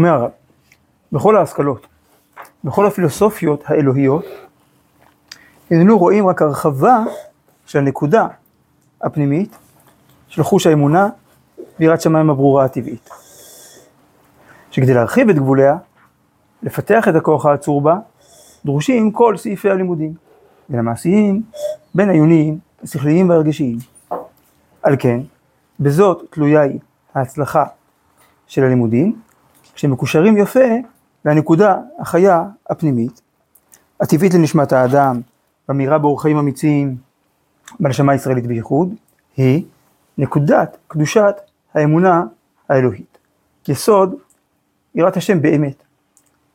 אומר הרב, בכל ההשכלות, בכל הפילוסופיות האלוהיות, הננו רואים רק הרחבה של הנקודה הפנימית של חוש האמונה ויראת שמיים הברורה הטבעית. שכדי להרחיב את גבוליה, לפתח את הכוח העצור בה, דרושים כל סעיפי הלימודים, בין המעשיים, בין העיוניים, השכליים והרגשיים. על כן, בזאת תלויה היא ההצלחה של הלימודים, שמקושרים יפה לנקודה החיה הפנימית, הטבעית לנשמת האדם, באמירה באורח חיים אמיצים, בנשמה הישראלית בייחוד, היא נקודת קדושת האמונה האלוהית. יסוד יראת השם באמת,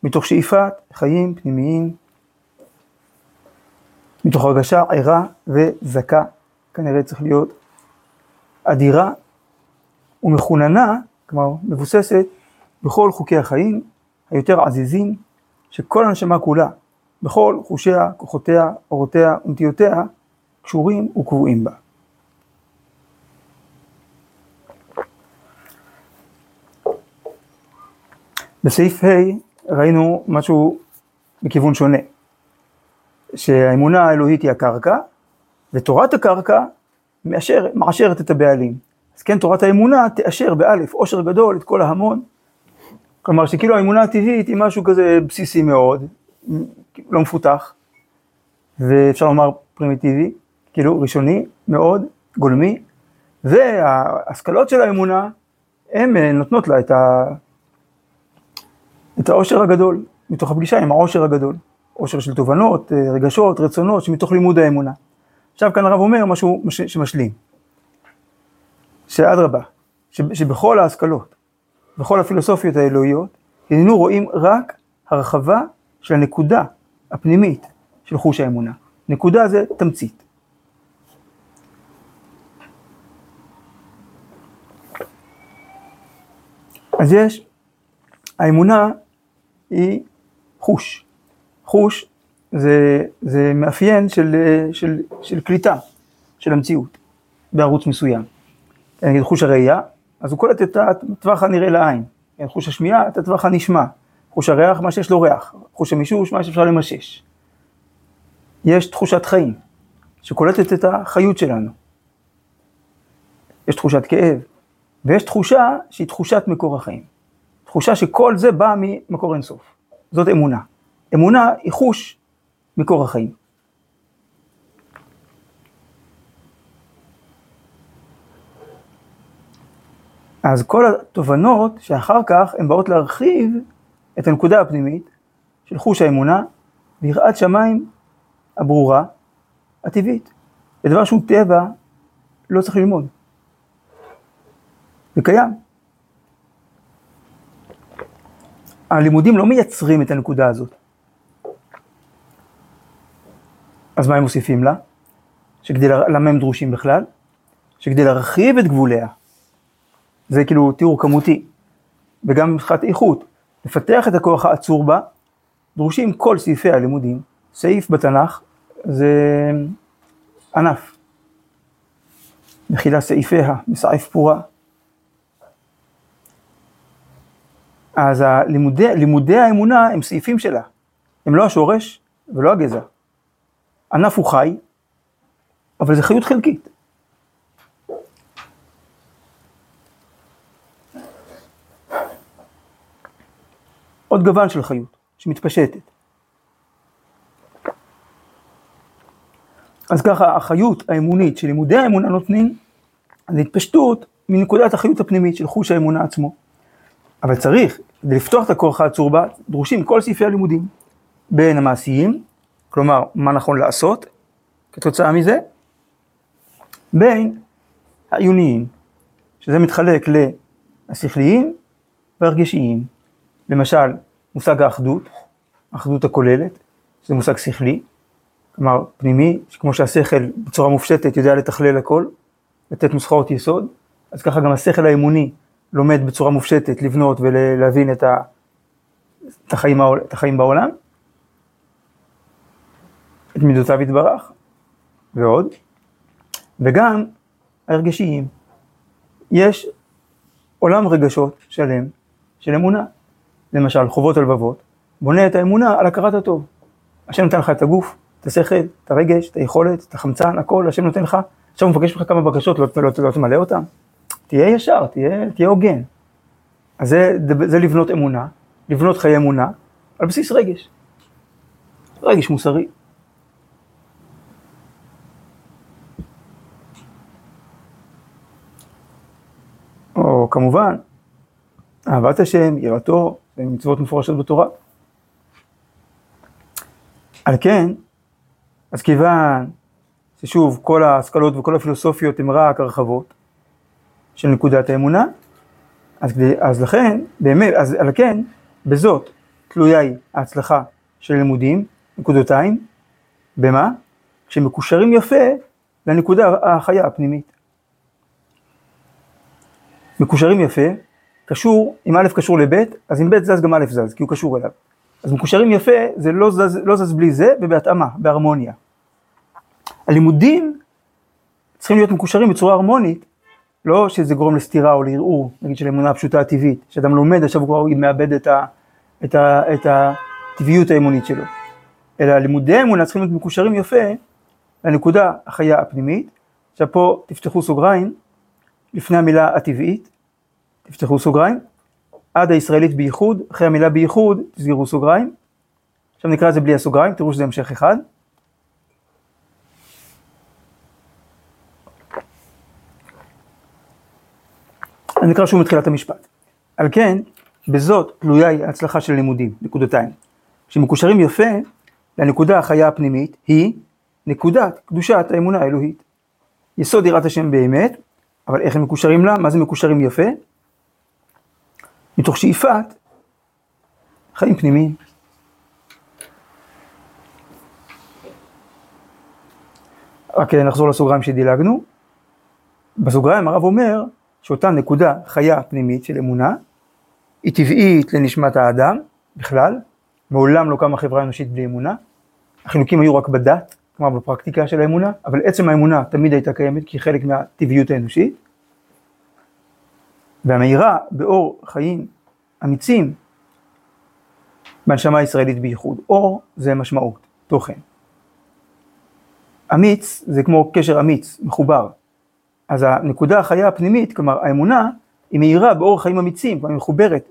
מתוך שאיפת חיים פנימיים, מתוך הרגשה ערה וזכה, כנראה צריך להיות אדירה ומחוננה, כלומר מבוססת בכל חוקי החיים היותר עזיזים, שכל הנשמה כולה, בכל חושיה, כוחותיה, אורותיה ונטיותיה, קשורים וקבועים בה. בסעיף ה' ראינו משהו בכיוון שונה, שהאמונה האלוהית היא הקרקע, ותורת הקרקע מאשר, מעשרת את הבעלים. אז כן, תורת האמונה תאשר באלף עושר גדול את כל ההמון. כלומר שכאילו האמונה הטבעית היא משהו כזה בסיסי מאוד, לא מפותח, ואפשר לומר פרימיטיבי, כאילו ראשוני מאוד, גולמי, וההשכלות של האמונה, הן נותנות לה את, ה... את העושר הגדול, מתוך הפגישה עם העושר הגדול. עושר של תובנות, רגשות, רצונות, שמתוך לימוד האמונה. עכשיו כאן הרב אומר משהו שמשלים. שאדרבה, שבכל ההשכלות, בכל הפילוסופיות האלוהיות, הננו רואים רק הרחבה של הנקודה הפנימית של חוש האמונה. נקודה זה תמצית. אז יש, האמונה היא חוש. חוש זה, זה מאפיין של, של, של קליטה של המציאות בערוץ מסוים. נגיד חוש הראייה, אז הוא קולט את הטווח הנראה לעין. חוש השמיעה, את הטווח הנשמע. חוש הריח, מה שיש לו ריח. חוש המישוש, מה שאפשר למשש. יש תחושת חיים, שקולטת את החיות שלנו. יש תחושת כאב, ויש תחושה שהיא תחושת מקור החיים. תחושה שכל זה בא ממקור אינסוף. זאת אמונה. אמונה היא חוש מקור החיים. אז כל התובנות שאחר כך הן באות להרחיב את הנקודה הפנימית של חוש האמונה ויראת שמיים הברורה, הטבעית. זה דבר שהוא טבע, לא צריך ללמוד. זה קיים. הלימודים לא מייצרים את הנקודה הזאת. אז מה הם מוסיפים לה? שכדי, למה הם דרושים בכלל? שכדי להרחיב את גבוליה, זה כאילו תיאור כמותי, וגם מבחינת איכות, לפתח את הכוח העצור בה, דרושים כל סעיפי הלימודים. סעיף בתנ"ך זה ענף. מכילה סעיפיה, מסעיף פורה. אז הלימודי, לימודי האמונה הם סעיפים שלה, הם לא השורש ולא הגזע. ענף הוא חי, אבל זה חיות חלקית. עוד גוון של חיות, שמתפשטת. אז ככה, החיות האמונית של לימודי האמונה נותנים, זה התפשטות מנקודת החיות הפנימית של חוש האמונה עצמו. אבל צריך, כדי לפתוח את הכוח העצור בה, דרושים כל סעיפי הלימודים. בין המעשיים, כלומר, מה נכון לעשות כתוצאה מזה, בין העיוניים, שזה מתחלק לשכליים והרגשיים. למשל, מושג האחדות, האחדות הכוללת, שזה מושג שכלי, כלומר פנימי, כמו שהשכל בצורה מופשטת יודע לתכלל הכל, לתת נוסחאות יסוד, אז ככה גם השכל האמוני לומד בצורה מופשטת לבנות ולהבין את החיים בעולם, את מידותיו יתברך, ועוד, וגם הרגשיים. יש עולם רגשות שלם של אמונה, למשל חובות הלבבות, בונה את האמונה על הכרת הטוב. השם נותן לך את הגוף, את השכל, את הרגש, את היכולת, את החמצן, הכל, השם נותן לך, עכשיו הוא מבקש ממך כמה בקשות, לא, לא, לא תמלא אותן. תהיה ישר, תהיה הוגן. אז זה, זה לבנות אמונה, לבנות חיי אמונה, על בסיס רגש. רגש מוסרי. או כמובן, אהבת השם, יראתו, זה מצוות מפורשות בתורה. על כן, אז כיוון ששוב, כל ההשכלות וכל הפילוסופיות הן רק הרחבות של נקודת האמונה, אז, אז לכן, באמת, אז על כן, בזאת תלויה היא ההצלחה של לימודים, נקודותיים, במה? שמקושרים יפה לנקודה החיה הפנימית. מקושרים יפה, קשור, אם א' קשור לב', אז אם ב' זז גם א' זז, כי הוא קשור אליו. אז מקושרים יפה, זה לא זז, לא זז בלי זה, ובהתאמה, בהרמוניה. הלימודים צריכים להיות מקושרים בצורה הרמונית, לא שזה גורם לסתירה או לערעור, נגיד של אמונה הפשוטה הטבעית, שאדם לומד עכשיו הוא כבר מאבד את, ה, את, ה, את הטבעיות האמונית שלו, אלא לימודי האמונה צריכים להיות מקושרים יפה לנקודה החיה הפנימית. עכשיו פה תפתחו סוגריים, לפני המילה הטבעית, תפתחו סוגריים, עד הישראלית בייחוד, אחרי המילה בייחוד תסגרו סוגריים. עכשיו נקרא את זה בלי הסוגריים, תראו שזה המשך אחד. אני נקרא שוב מתחילת המשפט. על כן, בזאת תלויה היא ההצלחה של הלימודים, נקודתיים. שמקושרים יפה לנקודה החיה הפנימית, היא נקודת קדושת האמונה האלוהית. יסוד יראת השם באמת, אבל איך הם מקושרים לה? מה זה מקושרים יפה? מתוך שאיפת חיים פנימיים. רק נחזור לסוגריים שדילגנו. בסוגריים הרב אומר שאותה נקודה חיה פנימית של אמונה, היא טבעית לנשמת האדם בכלל, מעולם לא קמה חברה אנושית בלי אמונה. החילוקים היו רק בדת, כלומר בפרקטיקה של האמונה, אבל עצם האמונה תמיד הייתה קיימת כי חלק מהטבעיות האנושית. והמאירה באור חיים אמיצים בנשמה הישראלית בייחוד. אור זה משמעות, תוכן. אמיץ זה כמו קשר אמיץ, מחובר. אז הנקודה החיה הפנימית, כלומר האמונה, היא מאירה באור חיים אמיצים, כלומר היא מחוברת.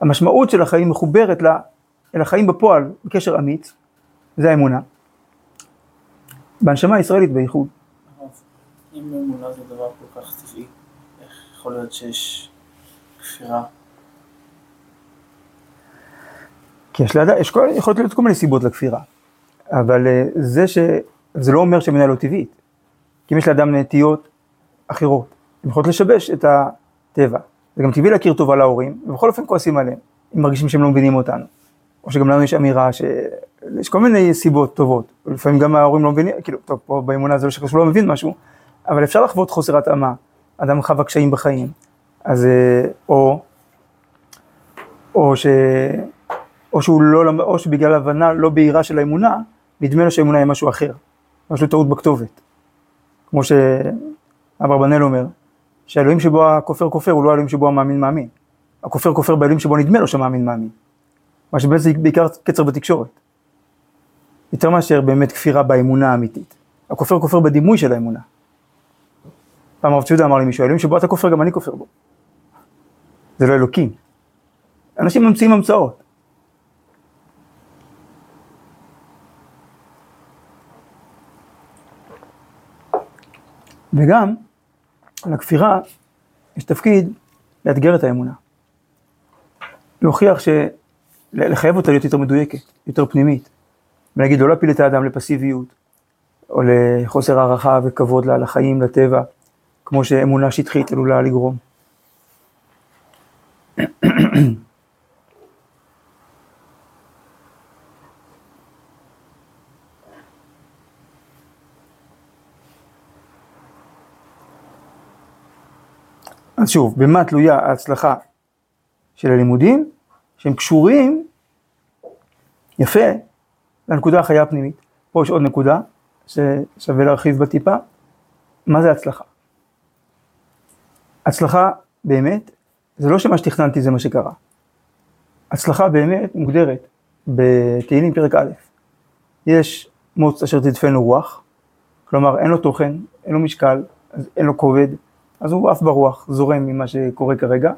המשמעות של החיים מחוברת לה, אל החיים בפועל, בקשר אמיץ, זה האמונה. בהנשמה הישראלית בייחוד. אם אמונה זה דבר כל כך טבעי, יכול להיות שיש כפירה? כי יש לאדם, יש כל, יכולות להיות כל מיני סיבות לכפירה, אבל אה, זה ש... זה לא אומר שאמונה לא טבעית. כי אם יש לאדם נטיות אחרות, הן יכולות לשבש את הטבע. זה גם טבעי להכיר טובה להורים, ובכל אופן כועסים עליהם, אם מרגישים שהם לא מבינים אותנו. או שגם לנו יש אמירה שיש כל מיני סיבות טובות, לפעמים גם ההורים לא מבינים, כאילו, טוב, פה באמונה זה לא שקשור לא מבין משהו, אבל אפשר לחוות חוסר התאמה, אדם חווה קשיים בחיים, אז אה, או, או, ש, או שהוא לא, או שבגלל הבנה לא בהירה של האמונה, נדמה לו שהאמונה היא משהו אחר, יש לו טעות בכתובת. כמו שאברבנאל אומר, שהאלוהים שבו הכופר כופר הוא לא האלוהים שבו המאמין מאמין. הכופר כופר באלוהים שבו נדמה לו שהמאמין מאמין. מה שבאמת זה בעיקר קצר בתקשורת. יותר מאשר באמת כפירה באמונה האמיתית. הכופר כופר בדימוי של האמונה. פעם הרב ציודה אמר לי מישהו, האלוהים שבו אתה כופר גם אני כופר בו. זה לא אלוקים. אנשים ממציאים המצאות. וגם לכפירה יש תפקיד לאתגר את האמונה. להוכיח ש... לחייב אותה להיות יותר מדויקת, יותר פנימית. ולהגיד, לא להפיל את האדם לפסיביות, או לחוסר הערכה וכבוד לחיים, לטבע, כמו שאמונה שטחית עלולה לגרום. אז שוב, במה תלויה ההצלחה של הלימודים? שהם קשורים יפה לנקודה החיה הפנימית. פה יש עוד נקודה ששווה להרחיב בה. מה זה הצלחה? הצלחה באמת, זה לא שמה שתכננתי זה מה שקרה. הצלחה באמת מוגדרת בתהילים פרק א', יש מוץ אשר תדפנו רוח, כלומר אין לו תוכן, אין לו משקל, אין לו כובד, אז הוא עף ברוח, זורם ממה שקורה כרגע,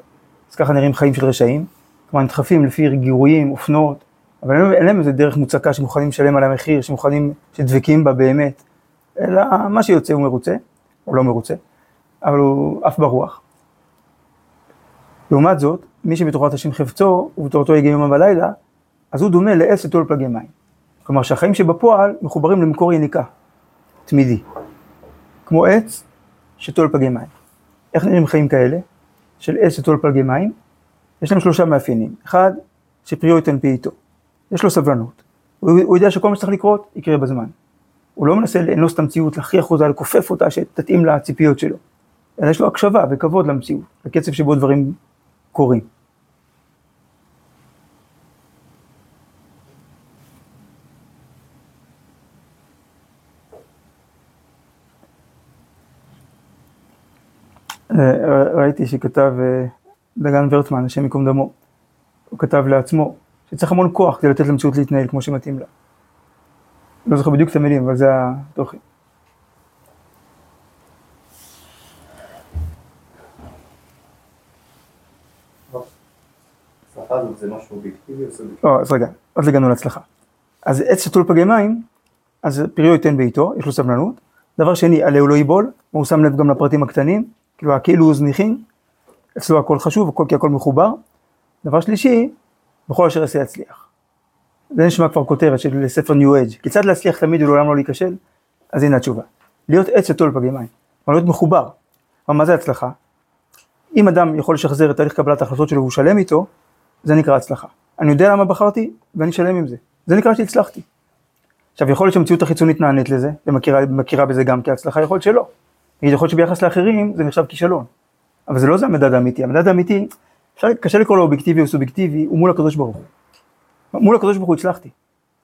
אז ככה נראים חיים של רשעים, כלומר נדחפים לפי גירויים, אופנות, אבל אין להם איזה דרך מוצקה שמוכנים לשלם על המחיר, שמוכנים, שדבקים בה באמת, אלא מה שיוצא הוא מרוצה, או לא מרוצה, אבל הוא עף ברוח. לעומת זאת, מי שבתורת השם חפצו, ובתורתו יגיע יומם ולילה, אז הוא דומה לעץ לטול פלגי מים. כלומר שהחיים שבפועל מחוברים למקור יניקה, תמידי. כמו עץ שטול פלגי מים. איך נראים חיים כאלה? של עץ שטול פלגי מים? יש להם שלושה מאפיינים. אחד, שפריו ייתן פעיתו. יש לו סבלנות. הוא, הוא יודע שכל מה שצריך לקרות, יקרה בזמן. הוא לא מנסה לאנוס את המציאות, להכריח אותה, לכופף אותה, שתתאים לציפיות שלו. אלא יש לו הקשבה וכבוד למציאות, לקצב שבו דברים קורים. אה, ראיתי שכתב אה, דגן ורטמן, השם ייקום דמו, הוא כתב לעצמו שצריך המון כוח כדי לתת למציאות להתנהל כמו שמתאים לה. לא זוכר בדיוק את המילים, אבל זה התוכן. אז רגע, עוד הגענו להצלחה. אז עץ שתול פגי מים, אז פריו ייתן בעיתו, יש לו סבלנות. דבר שני, עליה הוא לא ייבול, הוא שם לב גם לפרטים הקטנים, כאילו הכאילו הוא זניחים, אצלו הכל חשוב, הכל כי הכל מחובר. דבר שלישי, בכל אשר יעשה יצליח. זה נשמע כבר כותרת של ספר ניו אייג', כיצד להצליח תמיד ולעולם לא להיכשל? אז הנה התשובה. להיות עץ שתול פגי מים, אבל להיות מחובר. אבל מה זה הצלחה? אם אדם יכול לשחזר את תהליך קבלת ההחלטות שלו והוא שלם איתו, זה נקרא הצלחה. אני יודע למה בחרתי ואני שלם עם זה. זה נקרא שהצלחתי. עכשיו יכול להיות שהמציאות החיצונית נענית לזה ומכירה בזה גם כהצלחה, יכול להיות שלא. יכול להיות שביחס לאחרים זה נחשב כישלון. אבל זה לא זה המדד האמיתי, המדד האמיתי, אפשר, קשה לקרוא לו אובייקטיבי או סובייקטיבי, הוא מול הקדוש ברוך הוא. מול הקדוש ברוך הוא הצלחתי,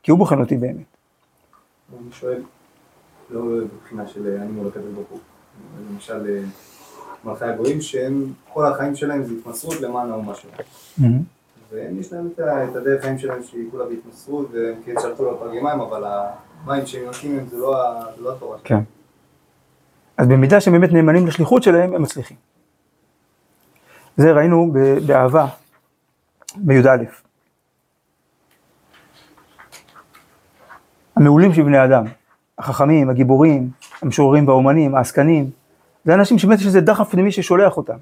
כי הוא בוחן אותי באמת. אני שואל, לא בבחינה של אני מול הקדוש ברוך הוא, למשל אה, מלכי הגויים שהם, כל החיים שלהם זה התמסרות למען האומה שלהם. והם יש להם את הדרך חיים שלהם שהיא כולה בהתמסרות, והם כן שלטו על פרגי מים, אבל המים שהם יונקים הם זה לא, לא התורה שלהם. כן. אז במידה שהם באמת נאמנים לשליחות שלהם, הם מצליחים. זה ראינו באהבה, בי"א. המעולים של בני אדם, החכמים, הגיבורים, המשוררים והאומנים, העסקנים, זה אנשים שבאמת יש איזה דחף פנימי ששולח אותם.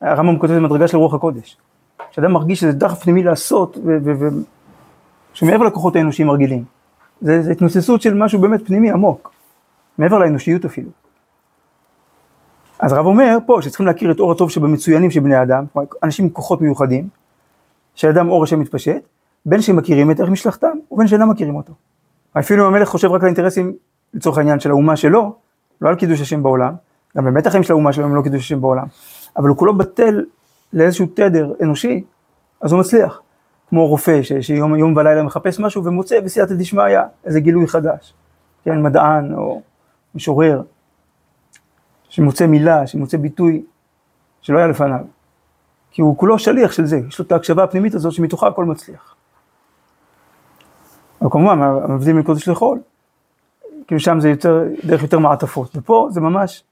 הרמב"ם כותב במדרגה של רוח הקודש. שאדם מרגיש שזה דחף פנימי לעשות, שמעבר לכוחות האנושיים הרגילים. זה, זה התנוססות של משהו באמת פנימי עמוק, מעבר לאנושיות אפילו. אז הרב אומר פה שצריכים להכיר את אור הטוב שבמצוינים של בני אדם, אנשים עם כוחות מיוחדים, שאדם אור השם מתפשט, בין שהם מכירים את ערך משלחתם ובין שאינם מכירים אותו. אפילו אם המלך חושב רק על האינטרסים לצורך העניין של האומה שלו, לא על קידוש השם בעולם, גם באמת החיים של האומה שלו הם לא קידוש השם בעולם, אבל הוא כולו בטל לאיזשהו תדר אנושי, אז הוא מצליח. כמו רופא ש, שיום יום ולילה מחפש משהו ומוצא בסייעתא דשמיא איזה גילוי חדש. כן, מדען או משורר, שמוצא מילה, שמוצא ביטוי שלא היה לפניו. כי הוא כולו שליח של זה, יש לו את ההקשבה הפנימית הזאת שמתוכה הכל מצליח. אבל כמובן, המבדיל מקודש לחול, כאילו שם זה יותר, דרך יותר מעטפות, ופה זה ממש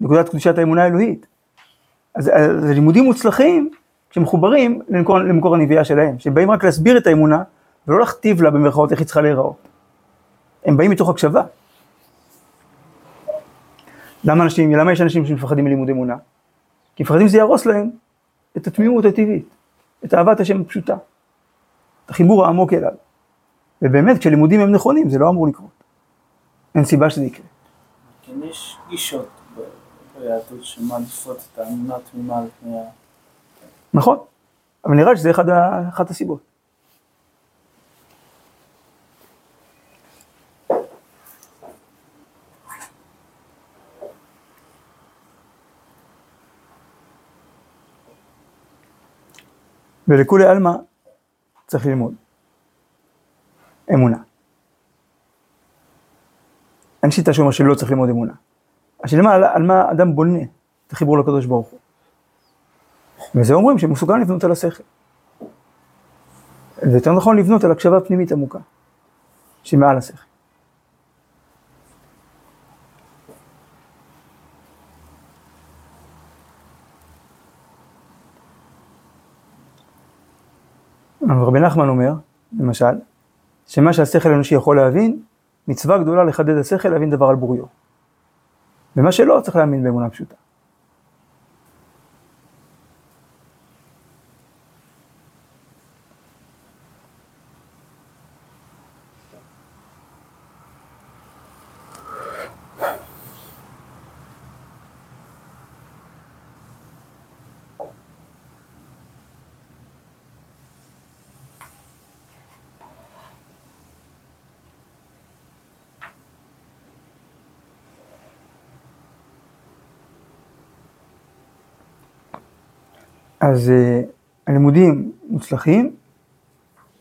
נקודת קדושת האמונה האלוהית. אז, זה לימודים מוצלחים שמחוברים למקור, למקור הנביאה שלהם, שבאים רק להסביר את האמונה ולא להכתיב לה במרכאות איך היא צריכה להיראות. הם באים מתוך הקשבה. למה אנשים, למה יש אנשים שמפחדים מלימוד אמונה? כי מפחדים שזה יהרוס להם את התמימות הטבעית, את אהבת השם הפשוטה, את החיבור העמוק אליו. ובאמת, כשלימודים הם נכונים, זה לא אמור לקרות. אין סיבה שזה יקרה. כן, יש גישות ה... נכון, אבל נראה שזה אחד, אחת הסיבות. ולכולי עלמא צריך ללמוד. אמונה. אין שיטה שאומר שלא צריך ללמוד אמונה. השאלה על, על מה אדם בונה את החיבור לקדוש ברוך הוא. וזה אומרים שמסוגל לבנות על השכל. ויותר נכון לבנות על הקשבה פנימית עמוקה, שהיא מעל השכל. רבי נחמן אומר, למשל, שמה שהשכל האנושי יכול להבין, מצווה גדולה לחדד השכל להבין דבר על בוריו. ומה שלא, צריך להאמין באמונה פשוטה. אז uh, הלימודים מוצלחים,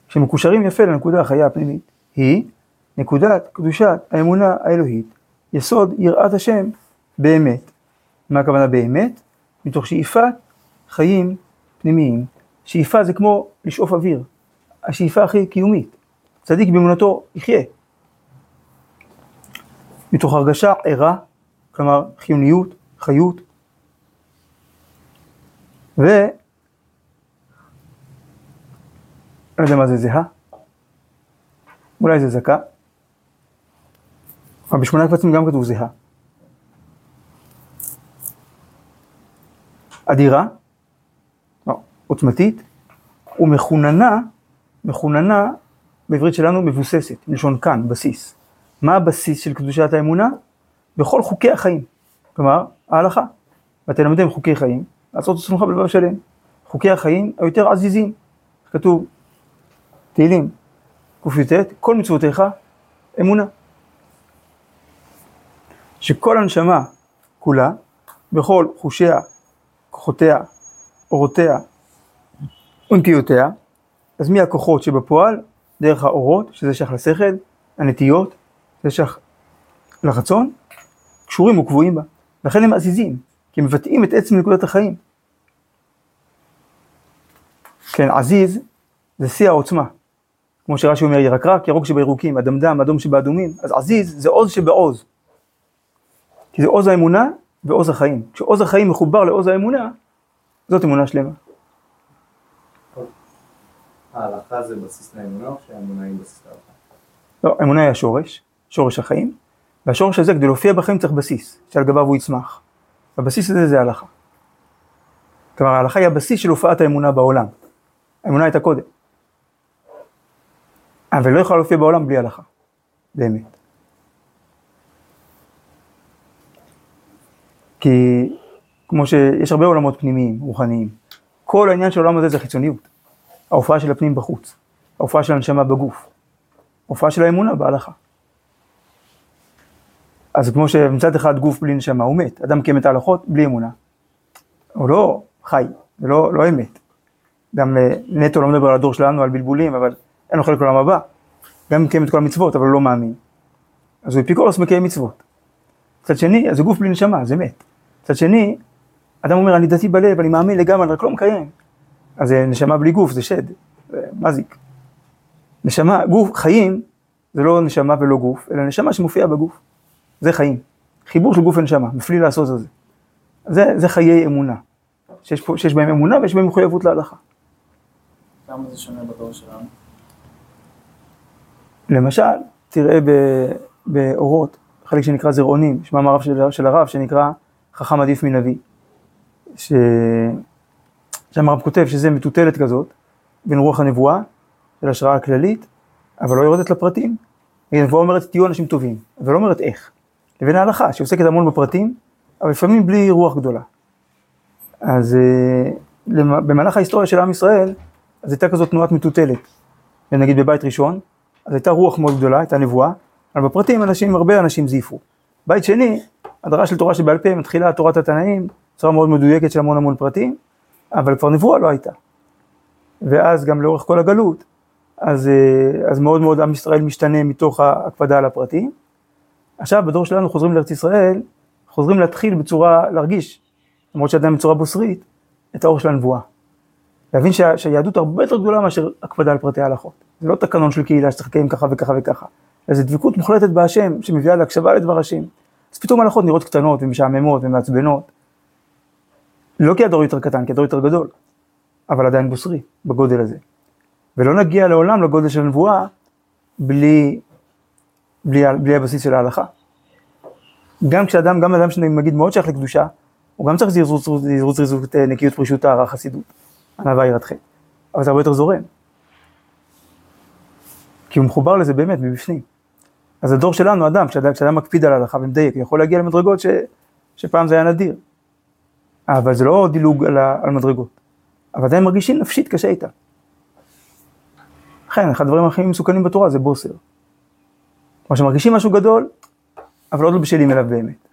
שמקושרים יפה לנקודה החיה הפנימית, היא נקודת קדושת האמונה האלוהית, יסוד יראת השם באמת. מה הכוונה באמת? מתוך שאיפת חיים פנימיים. שאיפה זה כמו לשאוף אוויר, השאיפה הכי קיומית. צדיק באמונתו יחיה. מתוך הרגשה ערה, כלומר חיוניות, חיות, ו... לא יודע מה זה זהה, אולי זה זכה, אבל בשמונה קבצים גם כתוב זהה. אדירה, לא, עוצמתית, ומחוננה, מחוננה בעברית שלנו מבוססת, מלשון כאן, בסיס. מה הבסיס של קדושת האמונה? בכל חוקי החיים, כלומר, ההלכה. ואתם למדים חוקי חיים, לעשות עצמך בלבב שלם. חוקי החיים היותר עזיזים, כתוב, תהילים, קי"ט, כל מצוותיך אמונה. שכל הנשמה כולה, בכל חושיה, כוחותיה, אורותיה ונטיותיה, אז מי הכוחות שבפועל? דרך האורות, שזה שייך לשכל, הנטיות, זה שייך לרצון, קשורים וקבועים בה. לכן הם עזיזים, כי הם מבטאים את עצם נקודת החיים. כן, עזיז זה שיא העוצמה. כמו שרש"י אומר, ירקרק, ירוק שבירוקים, אדמדם, אדום שבאדומים. אז עזיז זה עוז שבעוז. כי זה עוז האמונה ועוז החיים. כשעוז החיים מחובר לעוז האמונה, זאת אמונה שלמה. ההלכה זה בסיס לאמונה או שהאמונה היא בסיס להלכה? לא, האמונה היא השורש, שורש החיים, והשורש הזה כדי להופיע בחיים צריך בסיס, שעל גביו הוא יצמח. הבסיס הזה זה ההלכה. כלומר ההלכה היא הבסיס של הופעת האמונה בעולם. האמונה הייתה קודם. אבל לא יכולה להופיע בעולם בלי הלכה, באמת. כי כמו שיש הרבה עולמות פנימיים, רוחניים, כל העניין של העולם הזה זה חיצוניות. ההופעה של הפנים בחוץ, ההופעה של הנשמה בגוף, ההופעה של האמונה בהלכה. אז כמו שמצד אחד גוף בלי נשמה הוא מת, אדם קיים את ההלכות בלי אמונה. הוא לא חי, זה לא, לא אמת. גם נטו לא מדבר על הדור שלנו, על בלבולים, אבל אין לו חלק לעולם הבא. גם מקיים את כל המצוות, אבל הוא לא מאמין. אז הוא אפיקורוס מקיים מצוות. מצד שני, אז זה גוף בלי נשמה, זה מת. מצד שני, אדם אומר, אני דתי בלב, אני מאמין לגמרי, רק לא מקיים. אז זה נשמה בלי גוף, זה שד, זה מזיק. נשמה, גוף, חיים, זה לא נשמה ולא גוף, אלא נשמה שמופיעה בגוף. זה חיים. חיבור של גוף ונשמה, מפליא לעשות את זה. זה, זה חיי אמונה. שיש, פה, שיש בהם אמונה ויש בהם מחויבות להלכה. למה זה שונה בדור שלנו? למשל, תראה באורות, חלק שנקרא זרעונים, יש מאמר של, של הרב שנקרא חכם עדיף מנביא. ש... שם הרב כותב שזה מטוטלת כזאת, בין רוח הנבואה, של השראה הכללית, אבל לא יורדת לפרטים. הנבואה אומרת תהיו אנשים טובים, אבל לא אומרת איך. לבין ההלכה, שעוסקת המון בפרטים, אבל לפעמים בלי רוח גדולה. אז אה, במהלך ההיסטוריה של עם ישראל, אז הייתה כזאת תנועת מטוטלת. נגיד בבית ראשון, אז הייתה רוח מאוד גדולה, הייתה נבואה, אבל בפרטים אנשים, הרבה אנשים זייפו. בית שני, הדרה של תורה שבעל פה מתחילה תורת התנאים, בצורה מאוד מדויקת של המון המון פרטים, אבל כבר נבואה לא הייתה. ואז גם לאורך כל הגלות, אז, אה, אז מאוד מאוד עם ישראל משתנה מתוך ההקפדה על הפרטים. עכשיו בדור שלנו חוזרים לארץ ישראל, חוזרים להתחיל בצורה, להרגיש, למרות שעדיין בצורה בוסרית, את האור של הנבואה. להבין שה, שהיהדות הרבה יותר גדולה מאשר הקפדה על פרטי ההלכות. זה לא תקנון של קהילה שצריך לקיים ככה וככה וככה, אלא זה דבקות מוחלטת בהשם שמביאה להקשבה לדבר השם. אז פתאום ההלכות נראות קטנות ומשעממות ומעצבנות. לא כי הדור יותר קטן, כי הדור יותר גדול, אבל עדיין בוסרי בגודל הזה. ולא נגיע לעולם לגודל של הנבואה בלי, בלי, בלי הבסיס של ההלכה. גם כשאדם, גם אדם שנגיד מאוד שייך לקדושה, הוא גם צריך זרזות, זרזות, זרזות, נקיות פרישות טהרה חסידות, ענווה יראת חטא, אבל זה הרבה יותר זורם. כי הוא מחובר לזה באמת מבפנים. אז הדור שלנו, אדם, כשאדם, מקפיד על ההלכה ומדייק, הוא יכול להגיע למדרגות ש, שפעם זה היה נדיר. אבל זה לא דילוג על, ה, על מדרגות. אבל עדיין מרגישים נפשית קשה איתה. לכן, אחד הדברים הכי מסוכנים בתורה זה בוסר. כלומר שמרגישים משהו גדול, אבל עוד לא בשלים אליו באמת.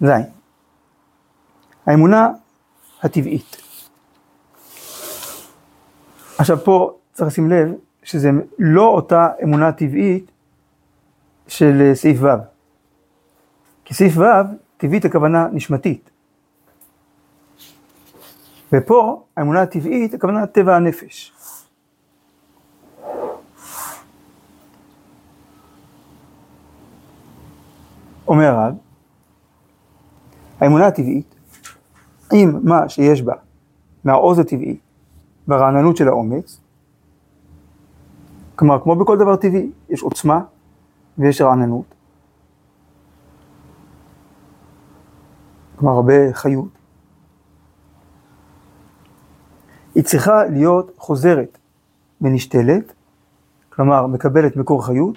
ז', האמונה הטבעית. עכשיו פה צריך לשים לב שזה לא אותה אמונה טבעית של סעיף ו'. כי סעיף ו', טבעית הכוונה נשמתית. ופה האמונה הטבעית הכוונה טבע הנפש. אומר הרב, האמונה הטבעית, אם מה שיש בה מהעוז הטבעי והרעננות של האומץ, כלומר, כמו בכל דבר טבעי, יש עוצמה ויש רעננות. כלומר, הרבה חיות. היא צריכה להיות חוזרת ונשתלת, כלומר, מקבלת מקור חיות,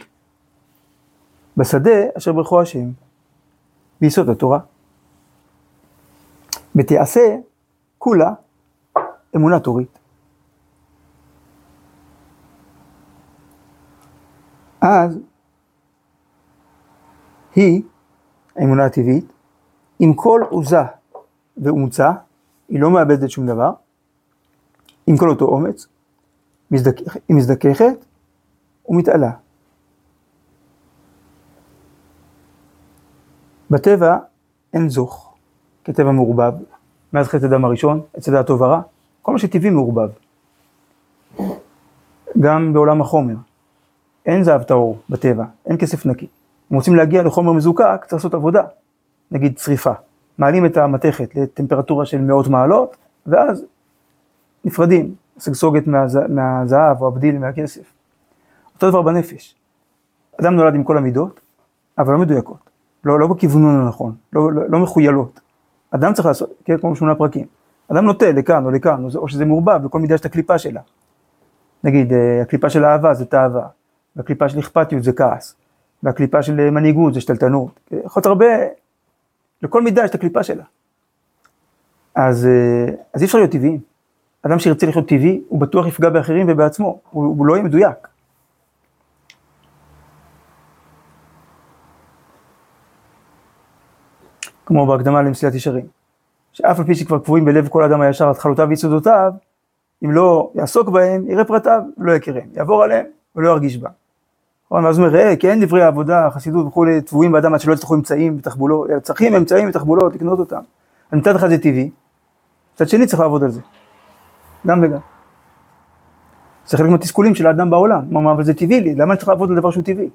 בשדה אשר ברכו השם, ביסוד התורה. ותעשה כולה אמונה תורית. אז היא, האמונה הטבעית, עם כל עוזה ואומצה, היא לא מאבדת שום דבר, עם כל אותו אומץ. היא מזדככת ומתעלה. בטבע אין זוך, כטבע מעורבב, מאז חטא הדם הראשון, אצל הטוב הרע, כל מה שטבעי מעורבב. גם בעולם החומר, אין זהב טהור בטבע, אין כסף נקי. אם רוצים להגיע לחומר מזוקק, צריך לעשות עבודה, נגיד צריפה. מעלים את המתכת לטמפרטורה של מאות מעלות, ואז נפרדים, סגסוגת מהז... מהזהב או הבדיל מהכסף. אותו דבר בנפש. אדם נולד עם כל המידות, אבל לא מדויקות, לא, לא בכיוונון הנכון, לא, לא, לא מחוילות. אדם צריך לעשות, כן, כמו שמונה פרקים. אדם נוטה לכאן או לכאן, או שזה מעורבב, לכל מידה יש את הקליפה שלה. נגיד, אה, הקליפה של אהבה זה תאווה, והקליפה של אכפתיות זה כעס, והקליפה של מנהיגות זה שתלטנות. יכול להיות הרבה, לכל מידה יש את הקליפה שלה. אז, אה, אז אי אפשר להיות טבעיים. אדם שירצה לחיות טבעי, הוא בטוח יפגע באחרים ובעצמו, הוא, הוא לא יהיה מדויק. כמו בהקדמה למסילת ישרים, שאף על פי שכבר קבועים בלב כל אדם הישר התחלותיו ויסודותיו, אם לא יעסוק בהם, יראה פרטיו, לא יכירם, יעבור עליהם ולא ירגיש בה. ואז הוא אומר, ראה, כי אין דברי העבודה, חסידות וכולי, טבועים באדם עד שלא יצטרכו אמצעים ותחבולות, צריכים אמצעים ותחבולות, לקנות אותם. אז מצד אחד זה טבעי, מצד שני צריך לעבוד על זה. גם וגם. זה חלק מהתסכולים של האדם בעולם, הוא אומר, אבל זה טבעי לי, למה אני צריך לעבוד על דבר שהוא טבעי?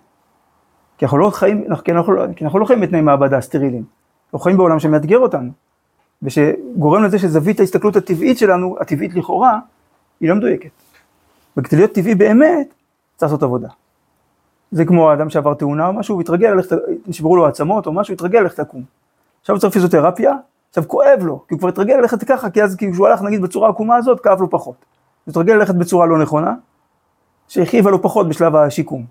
כי אנחנו לא חיים, כי אנחנו, לא, כי אנחנו לא חיים בתנאי מעבדה סטרילים, אנחנו חיים בעולם שמאתגר אותנו, ושגורם לזה שזווית ההסתכלות הטבעית שלנו, הטבעית לכאורה, היא לא מדויקת. וכדי להיות טבעי באמת, צריך לעשות עבודה. זה כמו האדם שעבר תאונה או משהו, הוא התרגל נשברו לו העצמות או משהו, התרגל ללכת לקום. עכשיו הוא צריך פיזיותרפיה, עכשיו כואב לו, כי הוא כבר התרגל ללכת ככה, כי אז כשהוא הלך נגיד בצורה עקומה הזאת, כאב לו פחות. הוא התרגל ללכת בצורה לא נכונה, שהכאיבה לו פחות בשלב השיקום.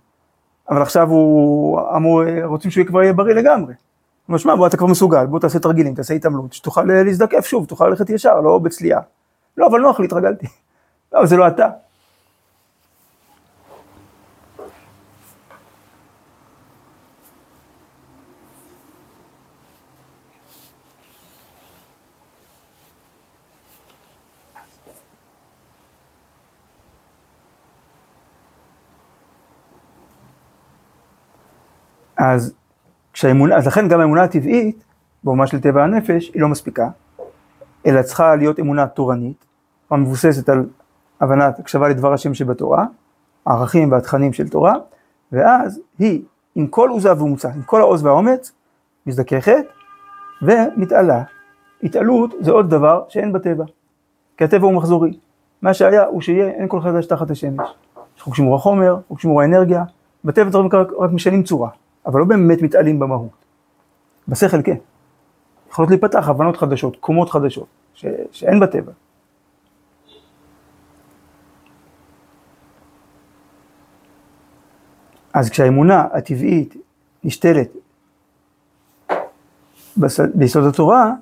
אבל עכשיו הוא אמור, רוצים שהוא כבר יהיה בריא לגמרי. משמע בוא אתה כבר מסוגל, בוא תעשה תרגילים, תעשה התעמלות, שתוכל אה, להזדקף שוב, תוכל ללכת ישר, לא בצליעה. לא, אבל נוח לי, התרגלתי. לא, זה לא אתה. אז כשהאמונה, אז לכן גם האמונה הטבעית, באומה של טבע הנפש, היא לא מספיקה, אלא צריכה להיות אמונה תורנית, המבוססת על הבנת הקשבה לדבר השם שבתורה, הערכים והתכנים של תורה, ואז היא, עם כל עוזה ואומצה, עם כל העוז והאומץ, מזדככת ומתעלה. התעלות זה עוד דבר שאין בטבע, כי הטבע הוא מחזורי. מה שהיה הוא שיהיה, אין כל חדש תחת השמש. יש חוק שימור החומר, חוק שימור האנרגיה, בטבע דברים רק, משנים צורה, אבל לא באמת מתעלים במהות. בשכל כן. יכולות להיפתח הבנות חדשות, קומות חדשות, ש, שאין בטבע. אז כשהאמונה הטבעית נשתלת ביסוד התורה,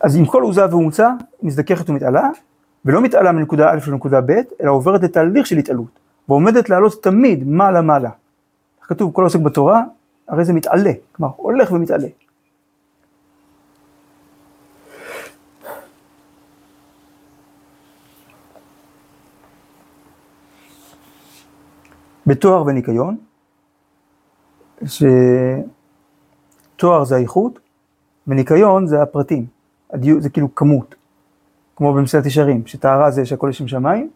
אז עם כל עוזה ואומצה, מזדככת ומתעלה, ולא מתעלה מנקודה א' לנקודה ב', אלא עוברת את תהליך של התעלות, ועומדת לעלות תמיד מעלה מעלה. כתוב, כל עוסק בתורה, הרי זה מתעלה, כלומר, הולך ומתעלה. בתואר וניקיון, שתואר זה האיכות, וניקיון זה הפרטים, הדיוק, זה כאילו כמות, כמו במסילת ישרים, שטהרה זה שהכל לשם שמיים,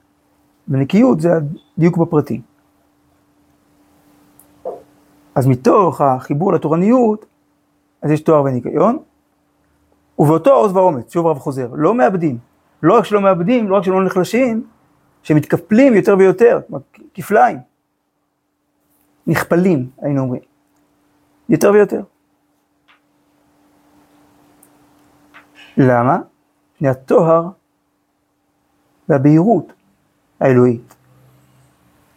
ונקיות זה הדיוק בפרטים. אז מתוך החיבור לתורניות, אז יש תואר וניקיון, ובאותו עוז ואומץ, שוב רב חוזר, לא מאבדים, לא רק שלא מאבדים, לא רק שלא נחלשים, שמתקפלים יותר ויותר, כפליים. נכפלים, היינו אומרים. יותר ויותר. למה? מפני הטוהר והבהירות האלוהית,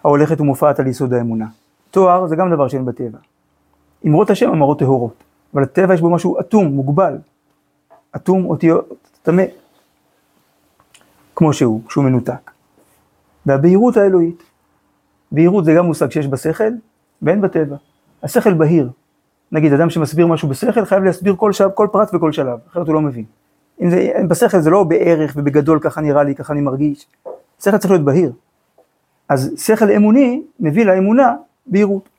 ההולכת ומופעת על יסוד האמונה. טוהר זה גם דבר שאין בטבע. אמרות השם אמרות טהורות, אבל הטבע יש בו משהו אטום, מוגבל. אטום אותיות טמא, כמו שהוא, כשהוא מנותק. והבהירות האלוהית. בהירות זה גם מושג שיש בשכל, ואין בטבע. השכל בהיר. נגיד, אדם שמסביר משהו בשכל חייב להסביר כל, שלב, כל פרט וכל שלב, אחרת הוא לא מבין. אם זה, בשכל זה לא בערך ובגדול ככה נראה לי, ככה אני מרגיש. שכל צריך להיות בהיר. אז שכל אמוני מביא לאמונה בהירות.